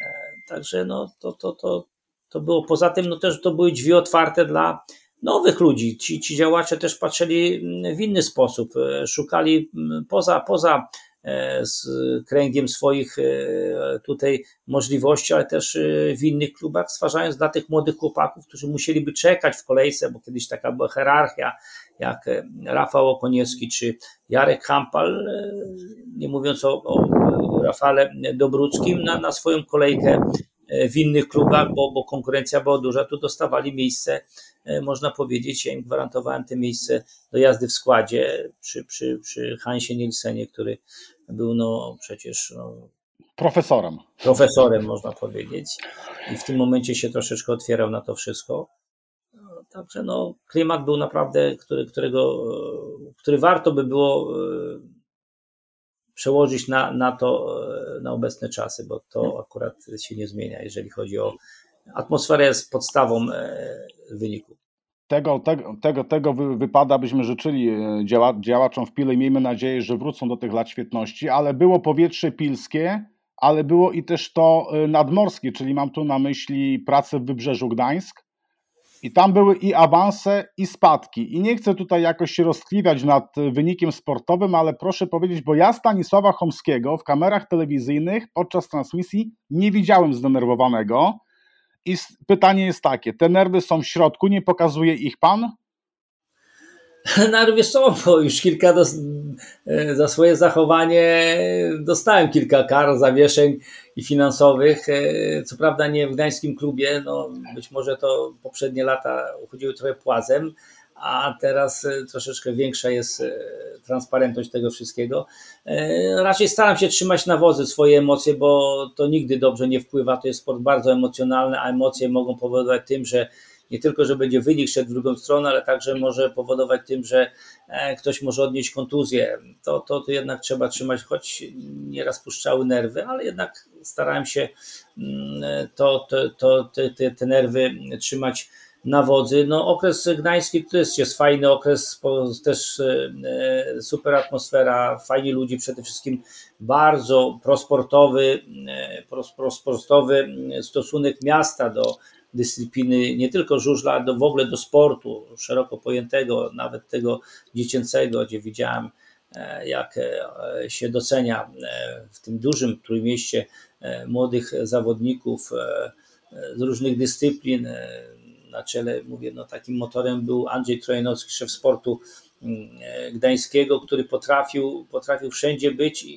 E, także no, to, to, to, to było. Poza tym no, też to były drzwi otwarte dla nowych ludzi. Ci, ci działacze też patrzyli w inny sposób, e, szukali poza, poza z kręgiem swoich tutaj możliwości, ale też w innych klubach, stwarzając dla tych młodych chłopaków, którzy musieliby czekać w kolejce, bo kiedyś taka była hierarchia, jak Rafał Okoniewski czy Jarek Hampal, nie mówiąc o, o Rafale Dobruckim, na, na swoją kolejkę w innych klubach, bo, bo konkurencja była duża, tu dostawali miejsce, można powiedzieć, ja im gwarantowałem te miejsce do jazdy w składzie przy, przy, przy Hansie Nielsenie, który był no przecież no, profesorem. Profesorem, można powiedzieć. I w tym momencie się troszeczkę otwierał na to wszystko. Także no, klimat był naprawdę, który, którego, który warto by było e, przełożyć na, na to, e, na obecne czasy, bo to akurat się nie zmienia, jeżeli chodzi o atmosferę jest podstawą e, wyniku. Tego, tego, tego, tego wypada byśmy życzyli działa, działaczom w Pile i miejmy nadzieję, że wrócą do tych lat świetności, ale było powietrze pilskie, ale było i też to nadmorskie, czyli mam tu na myśli pracę w Wybrzeżu Gdańsk, i tam były i awanse, i spadki. I nie chcę tutaj jakoś się roztkliwiać nad wynikiem sportowym, ale proszę powiedzieć, bo ja Stanisława Chomskiego w kamerach telewizyjnych podczas transmisji nie widziałem zdenerwowanego. I pytanie jest takie: te nerwy są w środku, nie pokazuje ich pan? Nerwy są, bo już kilka za swoje zachowanie dostałem kilka kar, zawieszeń i finansowych. E, co prawda nie w gdańskim klubie, no być może to poprzednie lata uchodziły trochę płazem, a teraz e, troszeczkę większa jest transparentność tego wszystkiego. Raczej staram się trzymać na wodzy swoje emocje, bo to nigdy dobrze nie wpływa. To jest sport bardzo emocjonalny, a emocje mogą powodować tym, że nie tylko, że będzie wynik szedł w drugą stronę, ale także może powodować tym, że e, ktoś może odnieść kontuzję. To, to, to jednak trzeba trzymać, choć nieraz puszczały nerwy, ale jednak starałem się mm, to, to, to, te, te nerwy trzymać na wodzy. No, okres gdański to jest, jest fajny okres, też e, super atmosfera, fajni ludzi, przede wszystkim bardzo prosportowy, e, prosportowy stosunek miasta do dyscypliny nie tylko żużla, ale w ogóle do sportu szeroko pojętego, nawet tego dziecięcego, gdzie widziałem e, jak e, się docenia e, w tym dużym trójmieście młodych zawodników z różnych dyscyplin. Na czele, mówię, no takim motorem był Andrzej Trojanowski, szef sportu mm, gdańskiego, który potrafił, potrafił wszędzie być i,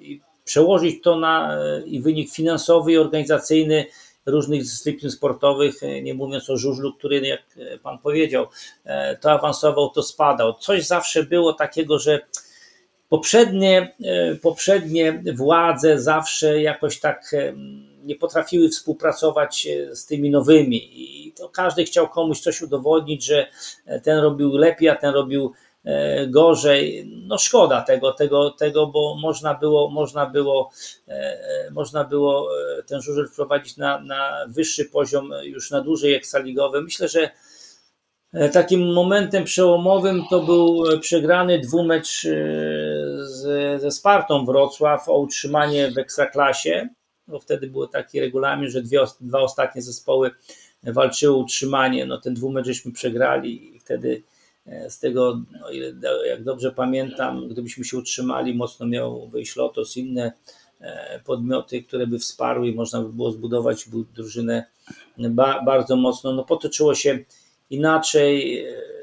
i przełożyć to na i wynik finansowy i organizacyjny różnych dyscyplin sportowych, e, nie mówiąc o żużlu, który, jak e, Pan powiedział, e, to awansował, to spadał. Coś zawsze było takiego, że poprzednie, poprzednie władze zawsze jakoś tak nie potrafiły współpracować z tymi nowymi i to każdy chciał komuś coś udowodnić, że ten robił lepiej, a ten robił gorzej. No szkoda tego, tego, tego, bo można było, można było, e, można było e, ten żużel wprowadzić na, na wyższy poziom już na dłużej eksaligowy. Myślę, że takim momentem przełomowym to był przegrany dwumecz z, ze Spartą Wrocław o utrzymanie w ekstraklasie. Bo wtedy był taki regulamin, że dwie, dwa ostatnie zespoły walczyły o utrzymanie. No ten dwumecz żeśmy przegrali i wtedy E, z tego, no ile, jak dobrze pamiętam, gdybyśmy się utrzymali, mocno miał wyjść Lotos, inne e, podmioty, które by wsparły i można by było zbudować drużynę ba, bardzo mocno. No potoczyło się inaczej. E,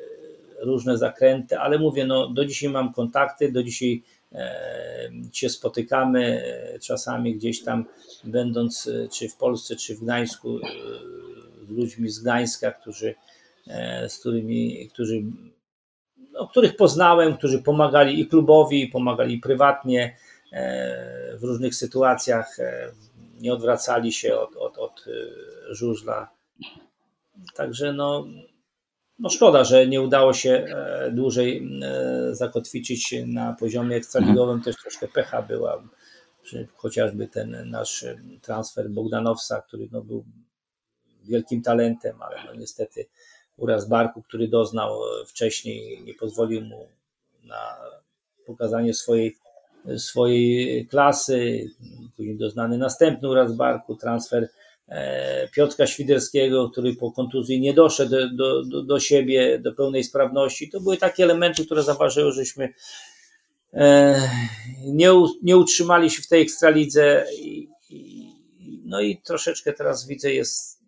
różne zakręty, ale mówię, no do dzisiaj mam kontakty, do dzisiaj się spotykamy czasami gdzieś tam, będąc czy w Polsce, czy w Gdańsku, z ludźmi z Gdańska, którzy, z którymi, którzy, no, których poznałem, którzy pomagali i klubowi, pomagali prywatnie w różnych sytuacjach, nie odwracali się od, od, od żużla. Także no, no szkoda, że nie udało się e, dłużej e, zakotwiczyć na poziomie ekstraligowym, też troszkę pecha była, chociażby ten nasz transfer Bogdanowca, który no był wielkim talentem, ale no niestety uraz barku, który doznał wcześniej, nie pozwolił mu na pokazanie swojej, swojej klasy. Później doznany następny uraz barku, transfer E, Piotra Świderskiego, który po kontuzji nie doszedł do, do, do siebie, do pełnej sprawności. To były takie elementy, które zaważyły, żeśmy e, nie, nie utrzymali się w tej ekstralidze. No i troszeczkę teraz widzę, jest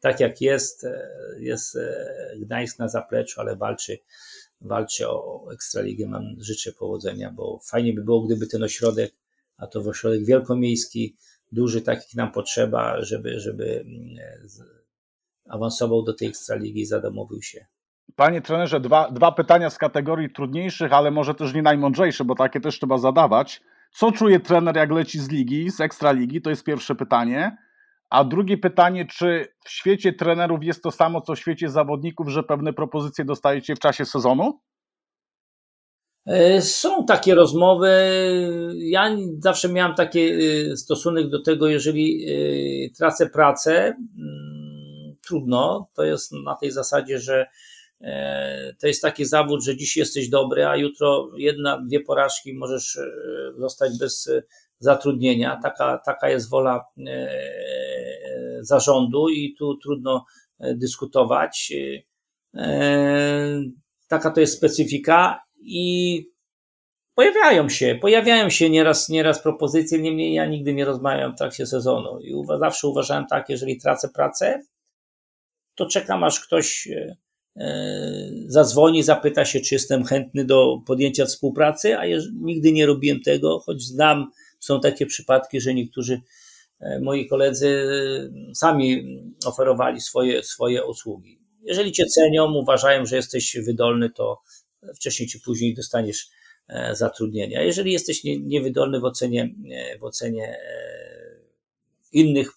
tak jak jest. E, jest Gdańsk na zapleczu, ale walczy, walczy o ekstraligę. Mam życzę powodzenia, bo fajnie by było, gdyby ten ośrodek, a to w ośrodek wielkomiejski, duży, takich nam potrzeba, żeby, żeby mm, awansował do tej ekstraligi i zadomowił się. Panie trenerze, dwa, dwa pytania z kategorii trudniejszych, ale może też nie najmądrzejsze, bo takie też trzeba zadawać. Co czuje trener, jak leci z ligi, z ekstraligi? To jest pierwsze pytanie. A drugie pytanie, czy w świecie trenerów jest to samo, co w świecie zawodników, że pewne propozycje dostajecie w czasie sezonu? E, są takie rozmowy. Ja zawsze miałem taki e, stosunek do tego, jeżeli e, tracę pracę, mm, trudno. To jest na tej zasadzie, że to jest taki zawód, że dziś jesteś dobry, a jutro jedna, dwie porażki możesz zostać bez zatrudnienia. Taka, taka jest wola zarządu i tu trudno dyskutować. Taka to jest specyfika i pojawiają się, pojawiają się nieraz, nieraz propozycje, niemniej ja nigdy nie rozmawiam w trakcie sezonu i zawsze uważałem tak, jeżeli tracę pracę, to czekam aż ktoś e, e zadzwoni, zapyta się, czy jestem chętny do podjęcia współpracy, a nigdy nie robiłem tego, choć znam, są takie przypadki, że niektórzy e, moi koledzy e, sami oferowali swoje, swoje usługi. Jeżeli cię cenią, uważają, że jesteś wydolny, to wcześniej czy później dostaniesz e, zatrudnienia. Jeżeli jesteś niewydolny w ocenie, e, w ocenie e, innych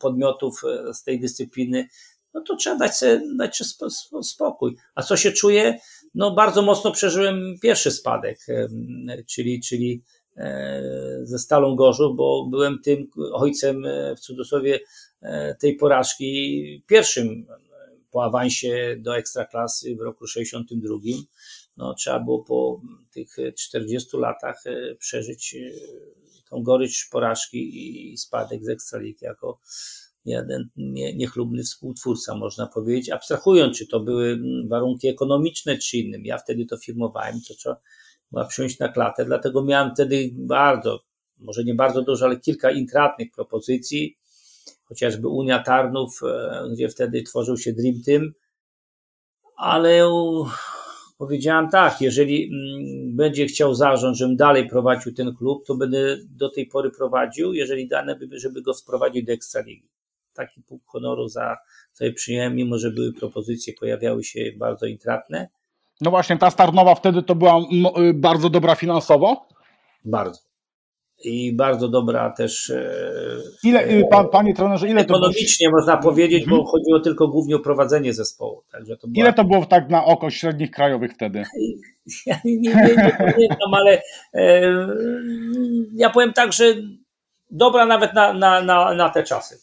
podmiotów z tej dyscypliny, no to trzeba dać sobie, dać sobie spokój. A co się czuje? No bardzo mocno przeżyłem pierwszy spadek, czyli, czyli ze Stalą Gorzów, bo byłem tym ojcem w cudzysłowie tej porażki pierwszym po awansie do ekstraklasy w roku 62 no, trzeba było po tych 40 latach e, przeżyć e, tą gorycz porażki i spadek z Ekstraligi jako jeden niechlubny współtwórca, można powiedzieć, abstrahując, czy to były warunki ekonomiczne, czy innym. Ja wtedy to firmowałem, to trzeba była przyjąć na klatę, dlatego miałem wtedy bardzo, może nie bardzo dużo, ale kilka intratnych propozycji, chociażby Unia Tarnów, e, gdzie wtedy tworzył się Dream Team, ale powiedziałam tak, jeżeli mm, będzie chciał zarząd, żebym dalej prowadził ten klub, to będę do tej pory prowadził, jeżeli dane by, żeby go wprowadzić do Ekstraligi. Taki punkt honoru za sobie przyjąłem, mimo że były propozycje, pojawiały się bardzo intratne. No właśnie, ta Starnowa wtedy to była y, bardzo dobra finansowo? Bardzo i bardzo dobra też. E, ile, e, pan, panie trenerze, ile ekonomicznie to można powiedzieć, bo mhm. chodziło tylko głównie o prowadzenie zespołu. Także to była... Ile to było tak na oko średnich krajowych wtedy? Ja nie, nie, nie pamiętam, ale e, ja powiem tak, że dobra nawet na, na, na, na te czasy.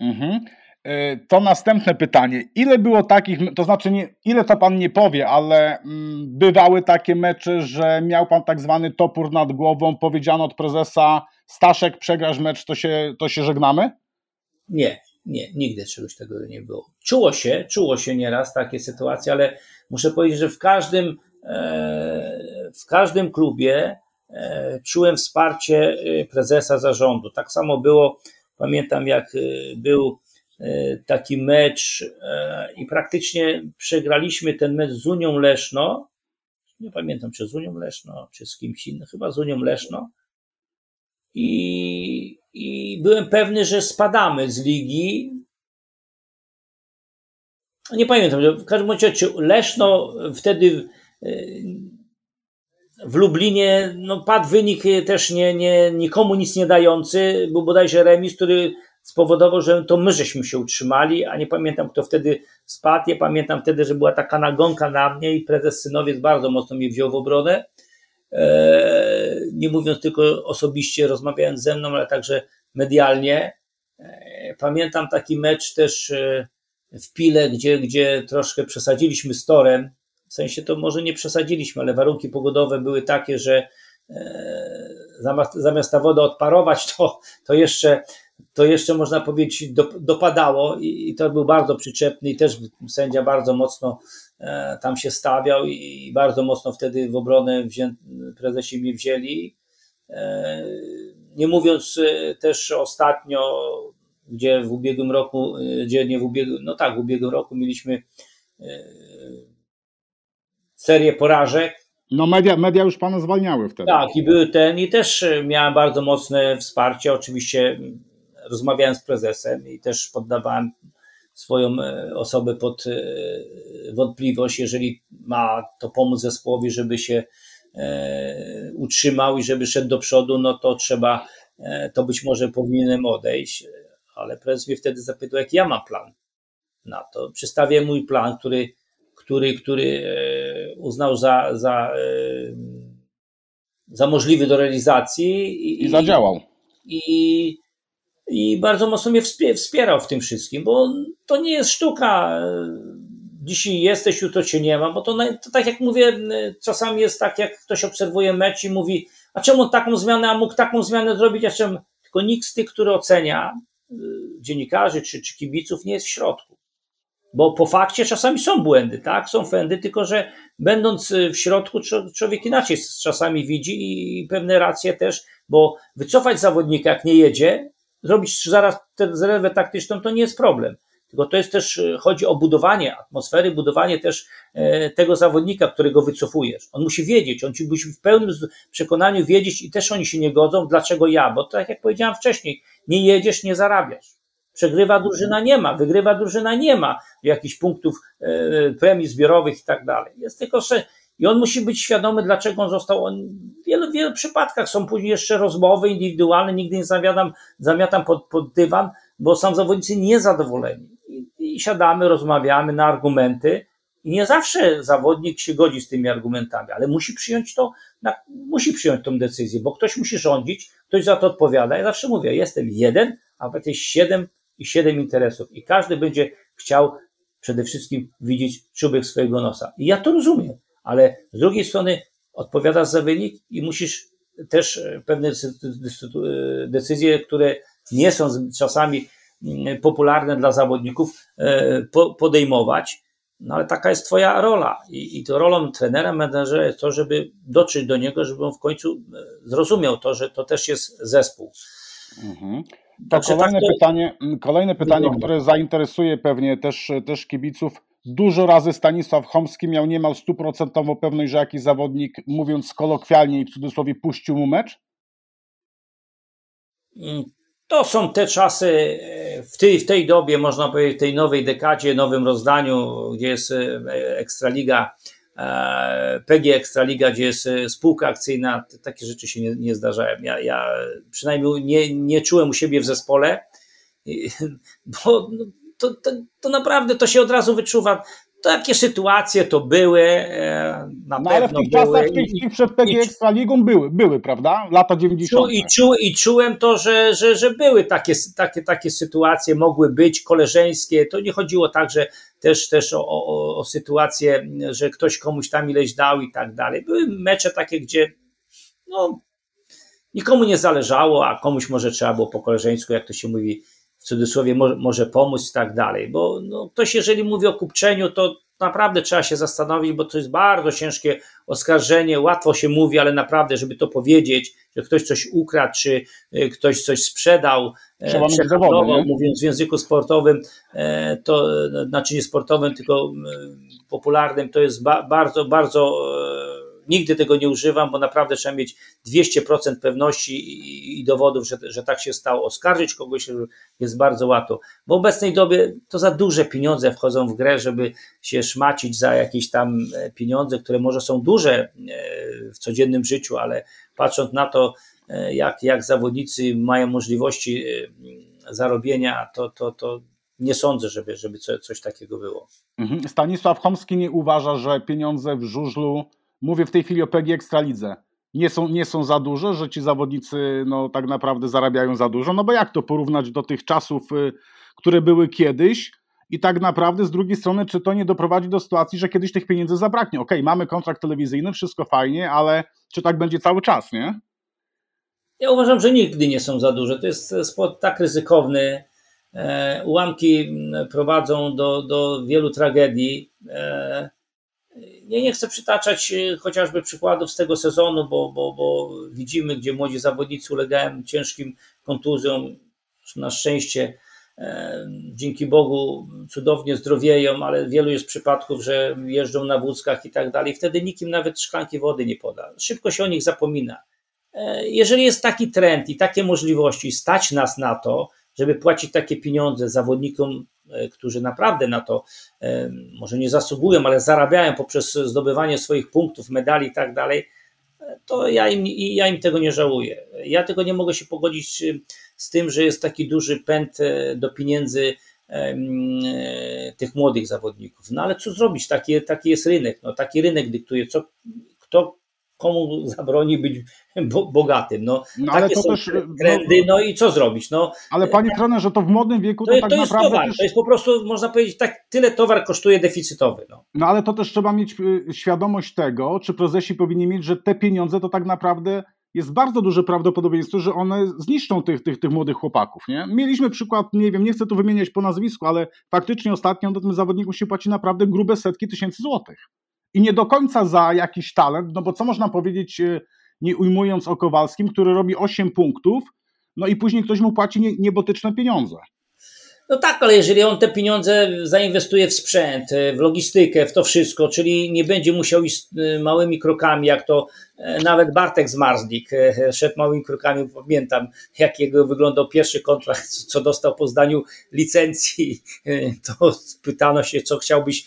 Mhm. E, to następne pytanie. Ile było takich, to znaczy nie, ile to pan nie powie, ale mm, bywały takie mecze, że miał pan tak zwany topór nad głową, powiedziano od prezesa Staszek, przegrasz mecz, to się, to się żegnamy? Nie, nie, nigdy czegoś tego nie było. Czuło się, czuło się nieraz takie sytuacje, ale muszę powiedzieć, że w każdym, e, w każdym klubie e, czułem wsparcie prezesa zarządu. Tak samo było, pamiętam jak był taki mecz i praktycznie przegraliśmy ten mecz z Unią Leszno. Nie pamiętam, czy z Unią Leszno, czy z kimś innym, chyba z Unią Leszno. I, i byłem pewny, że spadamy z ligi. Nie pamiętam, w każdym razie, Leszno wtedy w Lublinie no, padł wynik też nie, nie, nikomu nic nie dający. Był bodajże remis, który spowodował, że to my żeśmy się utrzymali, a nie pamiętam kto wtedy spadł. Nie pamiętam wtedy, że była taka nagonka na mnie i prezes Synowiec bardzo mocno mnie wziął w obronę. E, nie mówiąc tylko osobiście, rozmawiając ze mną, ale także medialnie. E, pamiętam taki mecz też e, w Pile, gdzie, gdzie troszkę przesadziliśmy z torem w sensie to może nie przesadziliśmy, ale warunki pogodowe były takie, że zamiast, zamiast ta woda odparować, to, to jeszcze to jeszcze można powiedzieć dopadało i, to był bardzo przyczepny i też sędzia bardzo mocno e, tam się stawiał i bardzo mocno wtedy w obronę wzię, prezesi mnie wzięli. E, nie mówiąc też ostatnio, gdzie w ubiegłym roku, gdzie nie w ubiegłym, no tak, w ubiegłym roku mieliśmy serię porażek. No media, media już pana zwalniały wtedy. Tak, i były ten, i też miałem bardzo mocne wsparcie. Oczywiście rozmawiałem z prezesem i też poddawałem swoją e, osobę pod e, wątpliwość, jeżeli ma to pomóc zespołowi, żeby się e, utrzymał i żeby szedł do przodu, no to trzeba, to być może powinienem odejść, ale prezes mnie wtedy zapytał, jaki ja mam plan na to. Przedstawię mój plan, który który, który uznał za, za, za możliwy do realizacji. I, I zadziałał. I, I bardzo mocno mnie wspierał w tym wszystkim, bo to nie jest sztuka. Dzisiaj jesteś, jutro cię nie ma, bo to, to tak jak mówię, czasami jest tak, jak ktoś obserwuje mecz i mówi, a czemu taką zmianę, a mógł taką zmianę zrobić, a czemu? Tylko nikt z tych, który ocenia, y, dziennikarzy czy, czy kibiców, nie jest w środku bo po fakcie czasami są błędy, tak? Są fędy, tylko że będąc y, w środku, człowiek inaczej czasami widzi i pewne racje też, bo wycofać zawodnika, jak nie jedzie, zrobić zaraz tę zerwę taktyczną, to nie jest problem. Tylko to jest też, y, chodzi o budowanie atmosfery, budowanie też e, tego zawodnika, którego wycofujesz. On musi wiedzieć, on musi w pełnym przekonaniu wiedzieć i też oni się nie godzą, dlaczego ja, bo tak jak powiedziałem wcześniej, nie jedziesz, nie zarabiasz. Przegrywa drużyna nie ma, wygrywa drużyna nie ma jakichś punktów e, premii zbiorowych i tak dalej. Jest tylko, że i on musi być świadomy, dlaczego on został. On, w wielu, wielu przypadkach są później jeszcze rozmowy indywidualne, nigdy nie zamiatam, zamiatam pod, pod dywan, bo są zawodnicy niezadowoleni. I, I siadamy, rozmawiamy na argumenty, i nie zawsze zawodnik się godzi z tymi argumentami, ale musi przyjąć to, na, musi przyjąć tą decyzję, bo ktoś musi rządzić, ktoś za to odpowiada. Ja zawsze mówię, jestem jeden, a jest siedem i siedem interesów i każdy będzie chciał przede wszystkim widzieć czubek swojego nosa. I ja to rozumiem, ale z drugiej strony odpowiadasz za wynik i musisz też e, pewne e, decyzje, które nie są czasami mm, popularne dla zawodników, e, podejmować. No ale taka jest Twoja rola. I, i to rolą trenera, menedżera jest to, żeby dotrzeć do niego, żeby on w końcu zrozumiał to, że to też jest zespół. Mhm. To kolejne, tak pytanie, kolejne pytanie, które zainteresuje pewnie też, też kibiców. Dużo razy Stanisław Chomski miał niemal stuprocentową pewność, że jakiś zawodnik, mówiąc kolokwialnie i w cudzysłowie, puścił mu mecz? Mm, to są te czasy, e, w tej, w tej dobie, można powiedzieć, w tej nowej dekadzie, nowym rozdaniu, gdzie jest e, Ekstraliga E, PG Ekstraliga, gdzie jest spółka akcyjna, takie rzeczy się nie, nie zdarzają. Ja, ja przynajmniej nie, nie czułem u siebie w zespole, bo no, to, to, to naprawdę to się od razu wyczuwa. Takie sytuacje to były, e, na no, pewno ale w tych były. czasach, tych przed PG Ekstraligą były, były, prawda? Lata 90. I, czu, I czułem to, że, że, że były takie, takie, takie sytuacje, mogły być koleżeńskie. To nie chodziło tak, że też, też o, o, o sytuację, że ktoś komuś tam ileś dał i tak dalej. Były mecze takie, gdzie no, nikomu nie zależało, a komuś może trzeba było po koleżeńsku, jak to się mówi w cudzysłowie, może, może pomóc i tak dalej. Bo no, ktoś, jeżeli mówi o kupczeniu, to naprawdę trzeba się zastanowić, bo to jest bardzo ciężkie oskarżenie, łatwo się mówi, ale naprawdę, żeby to powiedzieć, że ktoś coś ukradł, czy e, ktoś coś sprzedał, Trzeba przehandlował, mówiąc w języku sportowym, to znaczy nie sportowym, tylko popularnym, to jest bardzo, bardzo nigdy tego nie używam, bo naprawdę trzeba mieć 200% pewności i, dowodów, że, że tak się stało. Oskarżyć kogoś jest bardzo łatwo. W obecnej dobie to za duże pieniądze wchodzą w grę, żeby się szmacić za jakieś tam e, pieniądze, które może są duże e, w codziennym życiu, ale patrząc na to, e, jak, jak zawodnicy mają możliwości zarobienia, to, to, to nie sądzę, żeby, żeby coś takiego było. Mhm. Stanisław Chomski nie uważa, że pieniądze w żużlu mówię w tej chwili o PG Ekstralidze, nie są, nie są za duże, że ci zawodnicy no, tak naprawdę zarabiają za dużo, no bo jak to porównać do tych czasów, y, które były kiedyś i tak naprawdę z drugiej strony, czy to nie doprowadzi do sytuacji, że kiedyś tych pieniędzy zabraknie? Okej, okay, mamy kontrakt telewizyjny, wszystko fajnie, ale czy tak będzie cały czas, nie? Ja uważam, że nigdy nie są za duże. To jest sport tak ryzykowny. E, ułamki prowadzą do, do wielu tragedii. E, nie, nie chcę przytaczać e, chociażby przykładów z tego sezonu, bo, bo, bo widzimy, gdzie młodzi zawodnicy ulegają ciężkim kontuzjom. Na szczęście, e, dzięki Bogu, cudownie zdrowieją, ale wielu jest przypadków, że jeżdżą na wózkach i tak dalej. Wtedy nikim nawet szklanki wody nie poda. Szybko się o nich zapomina. E, jeżeli jest taki trend i takie możliwości, stać nas na to, żeby płacić takie pieniądze zawodnikom którzy naprawdę na to e, może nie zasługują, ale zarabiają poprzez zdobywanie swoich punktów, medali i tak dalej, e, to ja im, ja im tego nie żałuję. Ja tego nie mogę się pogodzić z tym, że jest taki duży pęd do pieniędzy tych młodych zawodników. No ale co zrobić? Taki, taki jest rynek. No, taki rynek dyktuje, co, kto komu zabroni być bogatym. No, no ale to też trendy, no, no, i co zrobić? No, ale panie trenerze, to w młodym wieku to, to tak to jest naprawdę. Towar, też... To jest po prostu, można powiedzieć, tak tyle towar kosztuje deficytowy. No. no ale to też trzeba mieć y, świadomość tego, czy prezesi powinni mieć, że te pieniądze to tak naprawdę jest bardzo duże prawdopodobieństwo, że one zniszczą tych, tych, tych młodych chłopaków. Nie? Mieliśmy przykład, nie wiem, nie chcę tu wymieniać po nazwisku, ale faktycznie ostatnio do tym zawodnikom się płaci naprawdę grube setki tysięcy złotych i nie do końca za jakiś talent, no bo co można powiedzieć, e, nie ujmując o Kowalskim, który robi 8 punktów, no i później ktoś mu płaci niebotyczne pieniądze. No tak, ale jeżeli on te pieniądze zainwestuje w sprzęt, w logistykę, w to wszystko, czyli nie będzie musiał iść y, małymi krokami, jak to e, nawet Bartek Zmarzlik e, szedł małymi krokami, pamiętam jak jego wyglądał pierwszy kontrakt, co dostał po zdaniu licencji, e, to pytano się, co chciałbyś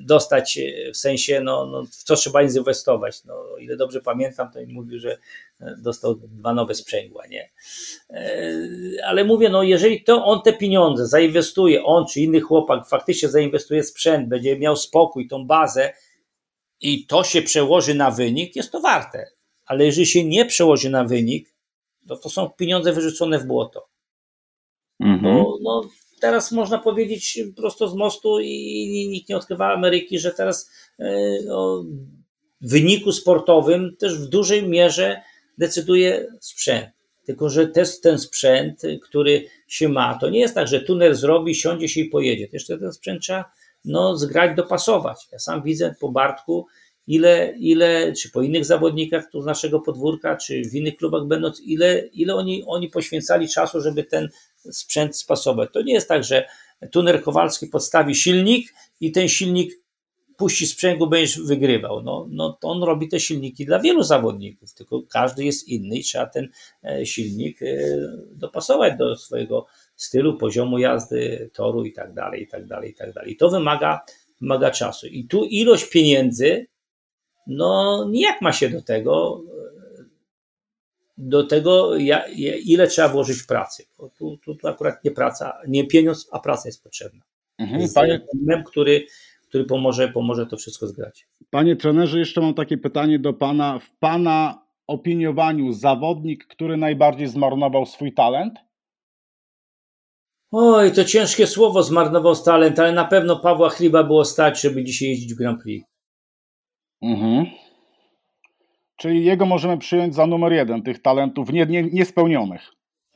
dostać, w sensie, no, no w co trzeba inwestować. No, o ile dobrze pamiętam, to mi mówił, że dostał dwa nowe sprzęgła, nie? Ale mówię, no jeżeli to on te pieniądze zainwestuje, on czy inny chłopak faktycznie zainwestuje sprzęt, będzie miał spokój, tą bazę i to się przełoży na wynik, jest to warte. Ale jeżeli się nie przełoży na wynik, to to są pieniądze wyrzucone w błoto. Mhm. Bo, no, teraz można powiedzieć prosto z mostu i nikt nie odkrywa Ameryki, że teraz e, no, w wyniku sportowym też w dużej mierze decyduje sprzęt. Tylko, że też ten sprzęt, który się ma, to nie jest tak, że tunel zrobi, siądzie się i pojedzie. To jeszcze ten sprzęt trzeba no, zgrać, dopasować. Ja sam widzę po Bartku, ile, ile czy po innych zawodnikach tu z naszego podwórka, czy w innych klubach będąc, ile, ile oni, oni poświęcali czasu, żeby ten sprzęt spasować. To nie jest tak, że tuner Kowalski podstawi silnik i ten silnik puści sprzęgło, będziesz wygrywał. No, no to on robi te silniki dla wielu zawodników, tylko każdy jest inny i trzeba ten e, silnik e, dopasować do swojego stylu, poziomu jazdy, toru i tak dalej, i tak dalej, i tak dalej. To wymaga, wymaga czasu. I tu ilość pieniędzy, no nijak ma się do tego, do tego, ile trzeba włożyć pracy. Bo tu, tu, tu akurat nie praca, nie pieniądz, a praca jest potrzebna. Mhm, jest panie... który który pomoże, pomoże to wszystko zgrać. Panie trenerze, jeszcze mam takie pytanie do pana. W pana opiniowaniu zawodnik, który najbardziej zmarnował swój talent? Oj, to ciężkie słowo zmarnował talent, ale na pewno Pawła Chliba było stać, żeby dzisiaj jeździć w Grand Prix. Mhm. Czyli jego możemy przyjąć za numer jeden tych talentów nie, nie, niespełnionych.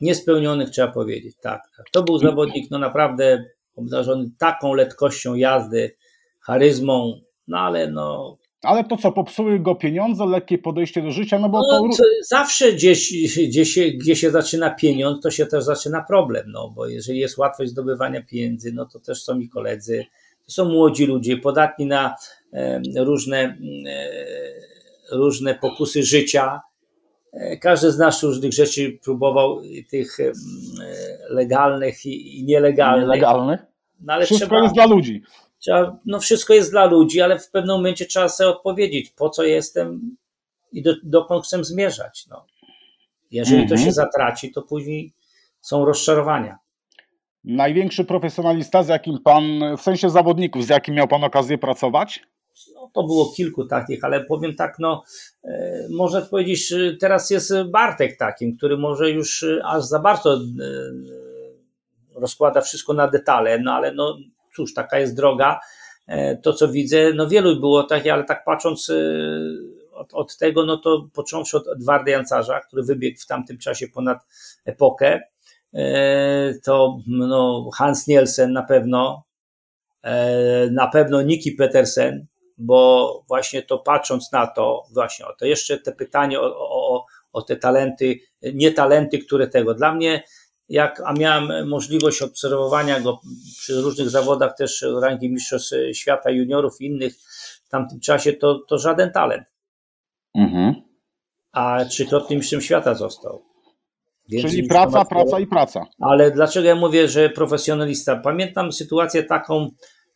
Niespełnionych trzeba powiedzieć, tak, tak. To był zawodnik no naprawdę obdarzony taką letkością jazdy, charyzmą, no ale no. Ale to co, popsuły go pieniądze, lekkie podejście do życia, no bo no, to... Zawsze gdzieś, gdzie, się, gdzie się zaczyna pieniądz, to się też zaczyna problem, no bo jeżeli jest łatwość zdobywania pieniędzy, no to też są i koledzy, to są młodzi ludzie, podatni na e, różne, e, różne pokusy życia, E, każdy z nas różnych rzeczy próbował, tych e, legalnych i nielegalnych. Nielegalnych? No, ale wszystko trzeba, jest dla ludzi. Trzeba, no wszystko jest dla ludzi, ale w pewnym momencie trzeba sobie odpowiedzieć, po co jestem i do, dokąd chcę zmierzać. No. Jeżeli to się mhm. zatraci, to później są rozczarowania. Największy profesjonalista, z jakim pan, w sensie zawodników, z jakim miał pan okazję pracować? No, to było kilku takich, ale powiem tak, no, e, można powiedzieć, teraz jest Bartek takim, który może już e, aż za bardzo e, rozkłada wszystko na detale, no ale no cóż, taka jest droga. To, co widzę, no wielu było takich, ale tak patrząc od, od tego, no to począwszy od Edwarda Jancarza, który wybiegł w tamtym czasie ponad epokę, to no, Hans Nielsen na pewno, na pewno Niki Petersen, bo właśnie to patrząc na to, właśnie o to jeszcze te pytanie o, o, o te talenty, nie talenty, które tego. Dla mnie, jak, a miałem możliwość obserwowania go przy różnych zawodach też rangi mistrzostw świata juniorów i innych w tamtym czasie, to, to żaden talent. Mhm. A trzykrotnym mistrzem świata został. Więc Czyli praca, praca i praca. Ale dlaczego ja mówię, że profesjonalista? Pamiętam sytuację taką,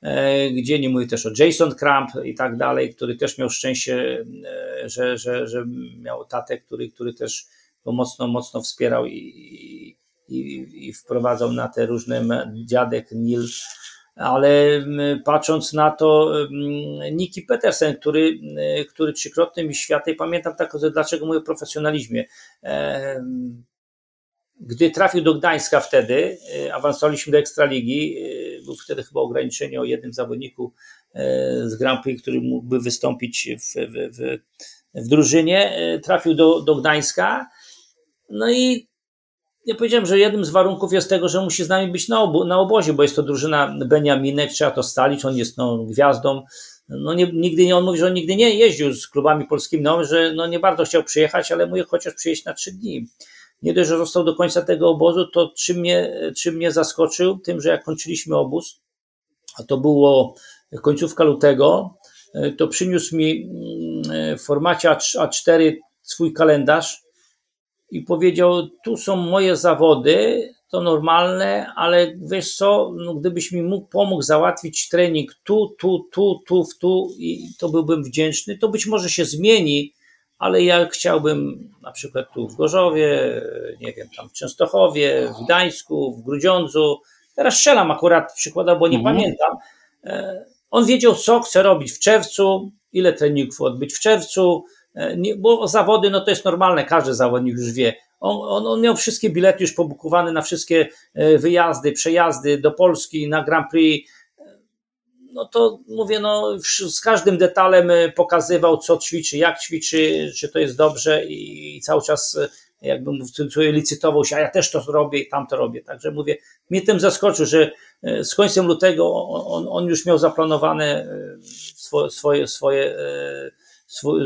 E, gdzie nie mówię też o Jason Crump i tak dalej, który też miał szczęście, e, że, że, że miał tatę, który, który też go mocno, mocno wspierał i, i, i wprowadzał na te różne dziadek Nil, ale patrząc na to Niki Petersen, który, który trzykrotny mi świata i pamiętam tak, dlaczego mówię o profesjonalizmie, gdy trafił do Gdańska wtedy, awansowaliśmy do Ekstraligi, był wtedy chyba ograniczenie o jednym zawodniku e, z Grand Prix, który mógłby wystąpić w, w, w, w drużynie. E, trafił do, do Gdańska. No i ja powiedziałem, że jednym z warunków jest tego, że musi z nami być na, obo na obozie, bo jest to drużyna Beniaminek, trzeba to stalić, on jest no, gwiazdą. No nie, nigdy nie, on mówi, że on nigdy nie jeździł z klubami polskimi, no, że no, nie bardzo chciał przyjechać, ale mówi chociaż przyjeść na trzy dni nie dość, że został do końca tego obozu, to czym mnie, czym mnie zaskoczył? Tym, że jak kończyliśmy obóz, a to było końcówka lutego, to przyniósł mi mm, w formacie A4 swój kalendarz i powiedział: Tu są moje zawody, to normalne, ale wiesz co, no gdybyś mi mógł, pomógł załatwić trening tu, tu, tu, tu, tu, i to byłbym wdzięczny. To być może się zmieni ale ja chciałbym na przykład tu w Gorzowie, nie wiem, tam w Częstochowie, w Gdańsku, w Grudziądzu, teraz strzelam akurat przykładowo, bo nie mhm. pamiętam, e, on wiedział, co chce robić w czerwcu, ile treningów odbyć w czerwcu, bo zawody, no to jest normalne, każdy zawodnik już wie. On, on, on, miał wszystkie bilety już pobukowane na wszystkie e, wyjazdy, przejazdy do Polski, na Grand Prix, no to mówię, no z każdym detalem e, pokazywał, co ćwiczy, jak ćwiczy, czy to jest dobrze i cały czas e, jakby licytował się, a ja też to robię i tam to robię. Także mówię, mnie tym zaskoczył, że e, z końcem lutego on, on już miał zaplanowane swoje, swoje, swoje swój,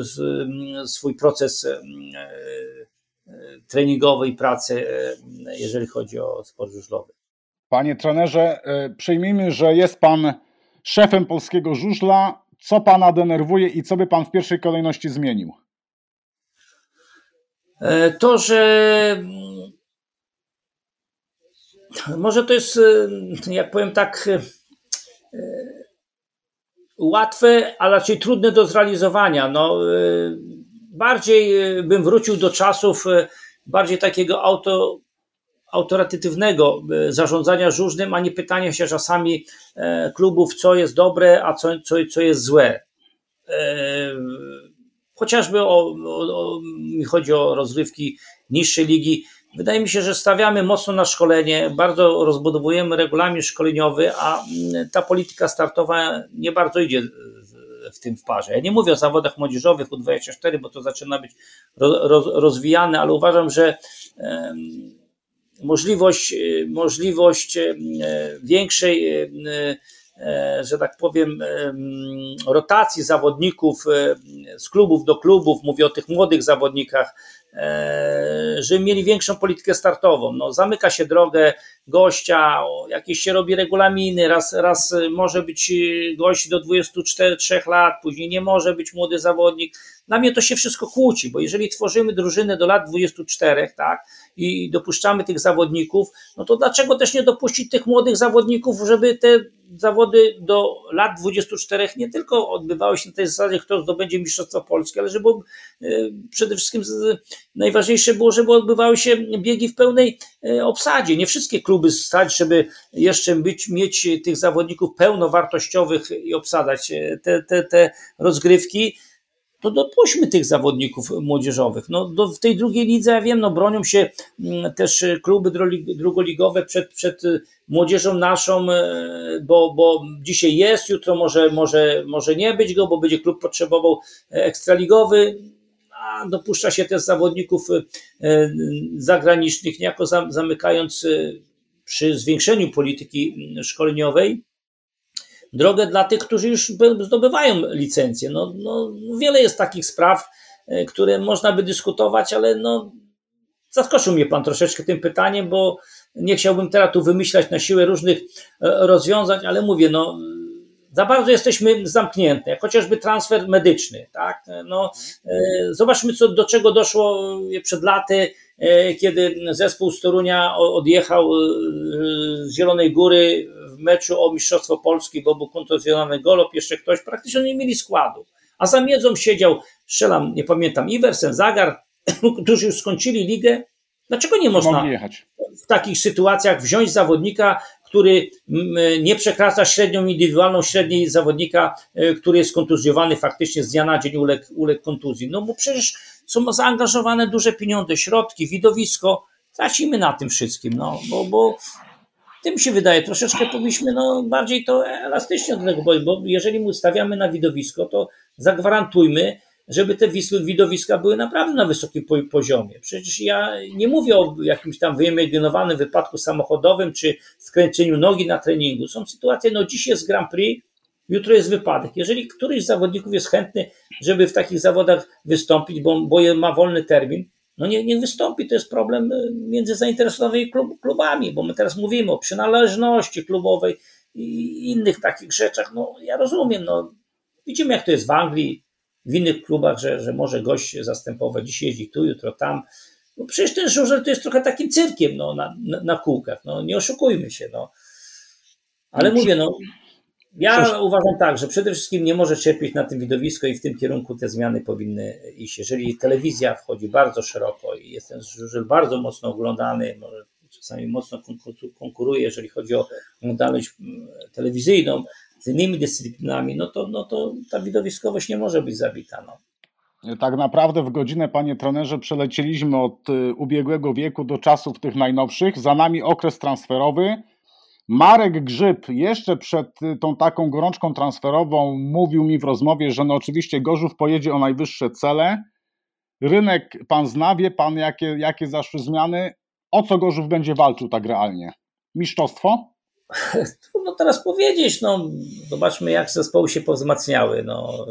swój proces treningowy i pracy, jeżeli chodzi o sport żużlowy. Panie trenerze, przyjmijmy, że jest pan szefem polskiego żużla. Co pana denerwuje i co by pan w pierwszej kolejności zmienił? E, to, że mm, może to jest, e, jak powiem tak, e, łatwe, a raczej trudne do zrealizowania. No, bardziej bym wrócił do czasów bardziej takiego auto, autorytatywnego e, zarządzania żużlem, a nie pytania się czasami e, klubów, co jest dobre, a co, co, co jest złe. E, chociażby o, o, o, mi chodzi o rozrywki niższej ligi. Wydaje mi się, że stawiamy mocno na szkolenie, bardzo rozbudowujemy regulamin szkoleniowy, a mm, ta polityka startowa nie bardzo idzie w tym w parze. Ja nie mówię o zawodach młodzieżowych U24, bo to zaczyna być rozwijane, ale uważam, że możliwość, możliwość większej, e, że tak powiem, rotacji zawodników z klubów do klubów, mówię o tych młodych zawodnikach, żeby mieli większą politykę startową. No, zamyka się drogę gościa, jakieś się robi regulaminy, raz, raz może być gość do 24 lat, później nie może być młody zawodnik. Dla mnie to się wszystko kłóci, bo jeżeli tworzymy drużynę do lat 24, tak, i dopuszczamy tych zawodników, no to dlaczego też nie dopuścić tych młodych zawodników, żeby te zawody do lat 24 nie tylko odbywały się na tej zasadzie, kto zdobędzie Mistrzostwo Polskie, ale żeby e, przede wszystkim najważniejsze było, żeby odbywały się biegi w pełnej e, obsadzie. Nie wszystkie kluby stać, żeby jeszcze być, mieć tych zawodników pełnowartościowych i obsadać e, te, te, te rozgrywki to dopuśćmy tych zawodników młodzieżowych. No, do, w tej drugiej lidze, ja wiem, no, bronią się mm, też kluby drugoligowe przed, przed młodzieżą naszą, e, bo, bo dzisiaj jest, jutro może, może, może nie być go, bo będzie klub potrzebował ekstraligowy, a dopuszcza się też zawodników e, zagranicznych, niejako zamykając e, przy zwiększeniu polityki szkoleniowej drogę dla tych, którzy już zdobywają licencję. No, no, wiele jest takich spraw, e, które można by dyskutować, ale no, zaskoczył mnie Pan troszeczkę tym pytaniem, bo nie chciałbym teraz tu wymyślać na siłę różnych e, rozwiązań, ale mówię, no, za bardzo jesteśmy zamknięte, chociażby transfer medyczny. Tak? No, e, zobaczmy, co, do czego doszło przed laty, kiedy zespół z Torunia odjechał z Zielonej Góry w meczu o Mistrzostwo Polski, bo był kontuzjonowany Golob, jeszcze ktoś, praktycznie nie mieli składu. A za miedzą siedział, strzelam, nie pamiętam, Iversen, Zagar, którzy już skończyli ligę. Dlaczego nie można w takich sytuacjach wziąć zawodnika, który nie przekracza średnią indywidualną średniej zawodnika, e, który jest kontuzjowany faktycznie z dnia na dzień uległ, uległ kontuzji? No bo przecież są zaangażowane duże pieniądze, środki, widowisko. Tracimy na tym wszystkim, no bo, bo tym się wydaje, troszeczkę powinniśmy no, bardziej to elastycznie do tego bo jeżeli mu stawiamy na widowisko, to zagwarantujmy, żeby te widowiska były naprawdę na wysokim poziomie. Przecież ja nie mówię o jakimś tam wyimaginowanym wypadku samochodowym czy skręceniu nogi na treningu. Są sytuacje, no dziś jest Grand Prix, jutro jest wypadek. Jeżeli któryś z zawodników jest chętny, żeby w takich zawodach wystąpić, bo, bo ma wolny termin, no nie, nie wystąpi. To jest problem y, między zainteresowanymi klub, klubami, bo my teraz mówimy o przynależności klubowej i innych takich rzeczach. No ja rozumiem, no widzimy jak to jest w Anglii, w innych klubach, że, że może gość zastępować, dziś jeździ tu, jutro tam. No przecież ten żużel to jest trochę takim cyrkiem no, na, na, na kółkach, no nie oszukujmy się. No. Ale mówię, no ja uważam tak, że przede wszystkim nie może cierpieć na tym widowisko i w tym kierunku te zmiany powinny iść. Jeżeli telewizja wchodzi bardzo szeroko i jest ten żużel bardzo mocno oglądany, może czasami mocno konkuruje, jeżeli chodzi o oglądalność mm, telewizyjną z innymi dyscyplinami, no to, no to ta widowiskowość nie może być zabita. No. Tak naprawdę w godzinę, panie trenerze, przelecieliśmy od y, ubiegłego wieku do czasów tych najnowszych. Za nami okres transferowy Marek Grzyb jeszcze przed y, tą taką gorączką transferową mówił mi w rozmowie, że no oczywiście Gorzów pojedzie o najwyższe cele. Rynek pan zna, wie pan jakie, jakie zaszły zmiany. O co Gorzów będzie walczył tak realnie? Mistrzostwo? Trudno teraz powiedzieć. No, zobaczmy, jak zespoły się powzmacniały. No,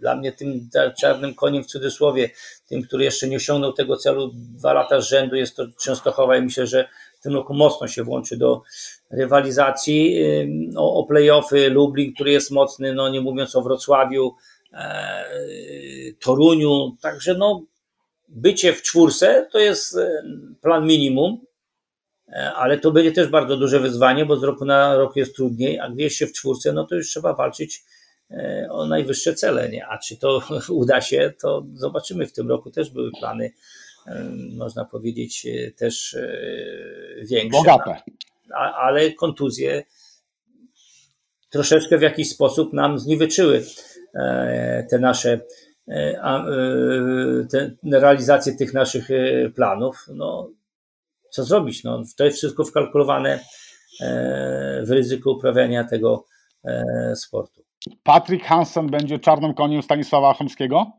dla mnie tym czarnym koniem w cudzysłowie, tym, który jeszcze nie osiągnął tego celu dwa lata z rzędu, jest to Częstochowa i myślę, że tym roku mocno się włączy do rywalizacji o, o playoffy. Lublin, który jest mocny, no nie mówiąc o Wrocławiu, e, Toruniu. Także no, bycie w czwórce to jest e, plan minimum, e, ale to będzie też bardzo duże wyzwanie, bo z roku na rok jest trudniej, a gdzieś się w czwórce, no to już trzeba walczyć e, o najwyższe cele, nie? A czy to uda się, to zobaczymy. W tym roku też były plany można powiedzieć, e, też e, większe. Bogate. Ale kontuzje troszeczkę w jakiś sposób nam zniweczyły e, te nasze te realizację tych naszych planów. No, co zrobić? No, to jest wszystko wkalkulowane w ryzyko uprawiania tego sportu. Patryk Hansen będzie czarnym koniem Stanisława Chomskiego?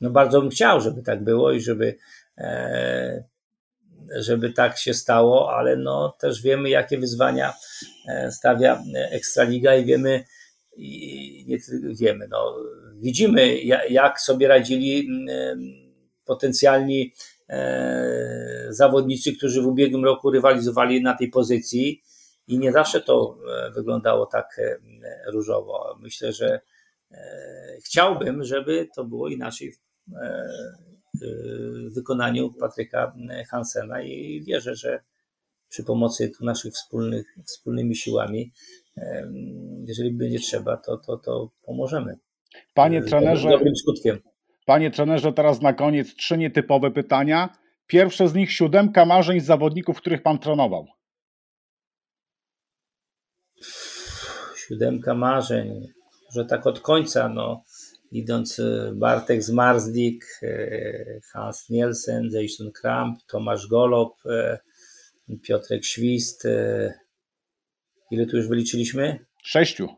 No bardzo bym chciał, żeby tak było i żeby żeby tak się stało, ale no też wiemy, jakie wyzwania stawia Ekstraliga i wiemy, i nie wiemy, no, widzimy, jak sobie radzili potencjalni zawodnicy, którzy w ubiegłym roku rywalizowali na tej pozycji i nie zawsze to wyglądało tak różowo. Myślę, że chciałbym, żeby to było inaczej w wykonaniu Patryka Hansena i wierzę, że przy pomocy tu naszych wspólnych, wspólnymi siłami, jeżeli będzie trzeba, to, to, to pomożemy. Panie trenerze, dobrym skutkiem. Panie trenerze, teraz na koniec trzy nietypowe pytania. Pierwsze z nich siódemka marzeń zawodników, których pan trenował. Siódemka marzeń, że tak od końca, no idąc e, Bartek Zmarzlik, e, Hans Nielsen, Jason Kramp, Tomasz Golob, e, Piotrek Świst. Ile tu już wyliczyliśmy? Sześciu.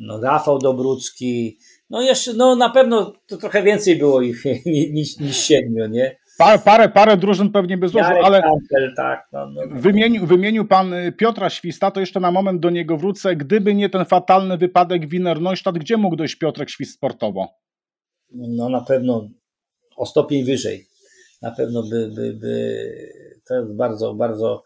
No, Rafał Dobrucki. No jeszcze, no na pewno to trochę więcej było ich niż, niż siedmiu, nie? Parę, parę, parę drużyn pewnie by złożył, ale Kampel, tak, no, no, no. Wymienił, wymienił pan y, Piotra Śwista, to jeszcze na moment do niego wrócę. Gdyby nie ten fatalny wypadek Wiener Neustadt, gdzie mógł dojść Piotrek Świst sportowo? No na pewno o stopień wyżej. Na pewno by, by, by to jest bardzo, bardzo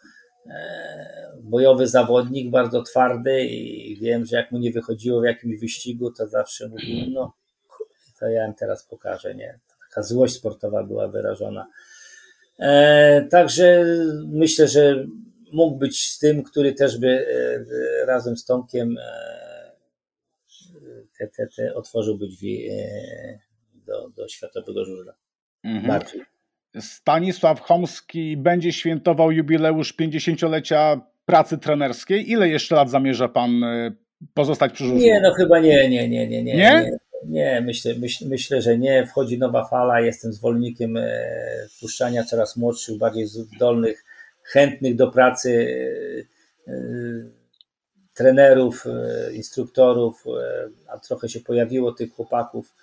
e, bojowy zawodnik, bardzo twardy i wiem, że jak mu nie wychodziło w jakimś wyścigu, to zawsze mówił, no to ja im teraz pokażę, nie? Taka złość sportowa była wyrażona. E, także myślę, że mógł być z tym, który też by e, razem z Tomkiem e, te, te, te otworzyłby drzwi do, do światowego żużla. Mhm. Bardziej. Stanisław Chomski będzie świętował jubileusz 50-lecia pracy trenerskiej. Ile jeszcze lat zamierza pan pozostać przy żużlu? Nie, no chyba nie, nie, nie, nie. Nie? nie? Nie, myślę, myśl, myślę, że nie. Wchodzi nowa fala. Jestem zwolennikiem e, wpuszczania coraz młodszych, bardziej zdolnych, chętnych do pracy e, e, trenerów, instruktorów, a trochę się pojawiło tych chłopaków.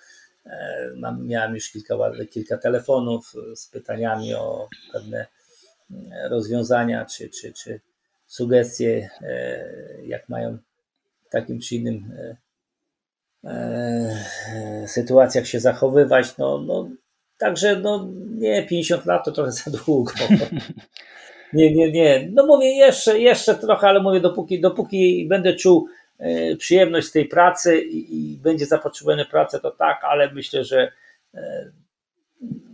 Mam, miałem już kilka, kilka telefonów z pytaniami o pewne rozwiązania czy, czy, czy sugestie, jak mają w takim czy innym sytuacjach się zachowywać. No, no, także no, nie, 50 lat to trochę za długo. Nie, nie, nie. No mówię jeszcze, jeszcze trochę, ale mówię, dopóki, dopóki będę czuł e, przyjemność z tej pracy i, będzie zapotrzebowane pracę, to tak, ale myślę, że e,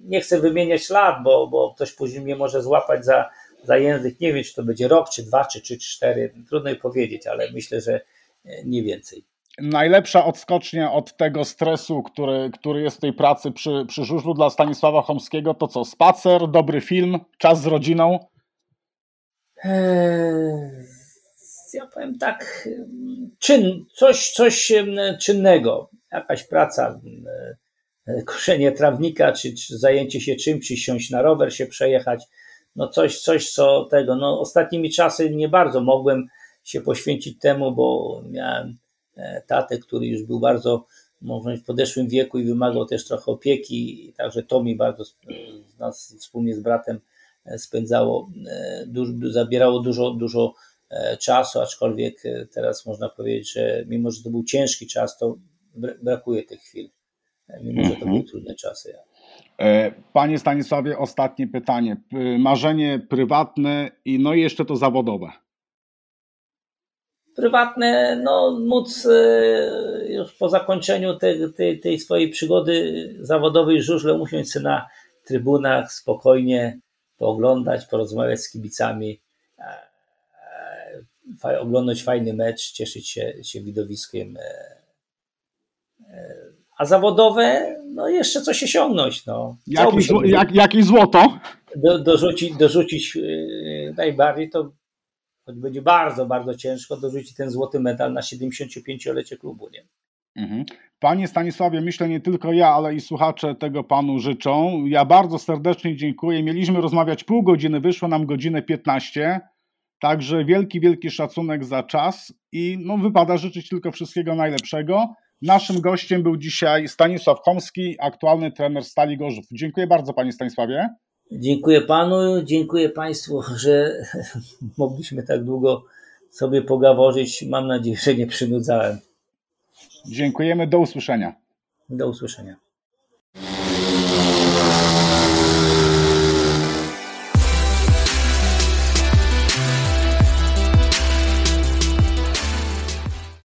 nie chcę wymieniać lat, bo, bo ktoś później mnie może złapać za, za język. Nie wiem, czy to będzie rok, czy dwa, czy, czy cztery. Trudno mi powiedzieć, ale myślę, że nie więcej najlepsza odskocznia od tego stresu, który, który jest w tej pracy przy, przy żużlu dla Stanisława Chomskiego, to co? Spacer, dobry film, czas z rodziną? Eee, ja powiem tak, czyn, coś, coś czynnego, jakaś praca, e, koszenie trawnika, czy, czy zajęcie się czymś, czy siąść na rower, się przejechać, no coś, coś co tego, no ostatnimi czasy nie bardzo mogłem się poświęcić temu, bo miałem tatę, który już był bardzo można w podeszłym wieku i wymagał też trochę opieki, także to mi bardzo z nas wspólnie z bratem e, spędzało, e, zabierało dużo, dużo czasu, aczkolwiek teraz można powiedzieć, że mimo, że to był ciężki czas, to brakuje tych chwil, mimo, że to były mhm. trudne czasy. Panie Stanisławie, ostatnie pytanie. Marzenie prywatne i no i jeszcze to zawodowe prywatne, no móc e, już po zakończeniu tej, tej, tej swojej przygody zawodowej żużle usiąść się na trybunach, spokojnie pooglądać, porozmawiać z kibicami, e, oglądać fajny mecz, cieszyć się, się widowiskiem. E, a zawodowe, no jeszcze coś osiągnąć. No. Jaki, zło, jak, jakie złoto? Do, dorzucić, dorzucić najbardziej to choć będzie bardzo, bardzo ciężko dorzucić ten złoty medal na 75-lecie klubu. Nie? Mhm. Panie Stanisławie, myślę nie tylko ja, ale i słuchacze tego panu życzą. Ja bardzo serdecznie dziękuję. Mieliśmy rozmawiać pół godziny, wyszło nam godzinę 15. Także wielki, wielki szacunek za czas i no, wypada życzyć tylko wszystkiego najlepszego. Naszym gościem był dzisiaj Stanisław Komski, aktualny trener Stali Gorzów. Dziękuję bardzo, panie Stanisławie. Dziękuję panu, dziękuję państwu, że mogliśmy tak długo sobie pogaworzyć. Mam nadzieję, że nie przynudzałem. Dziękujemy, do usłyszenia. Do usłyszenia.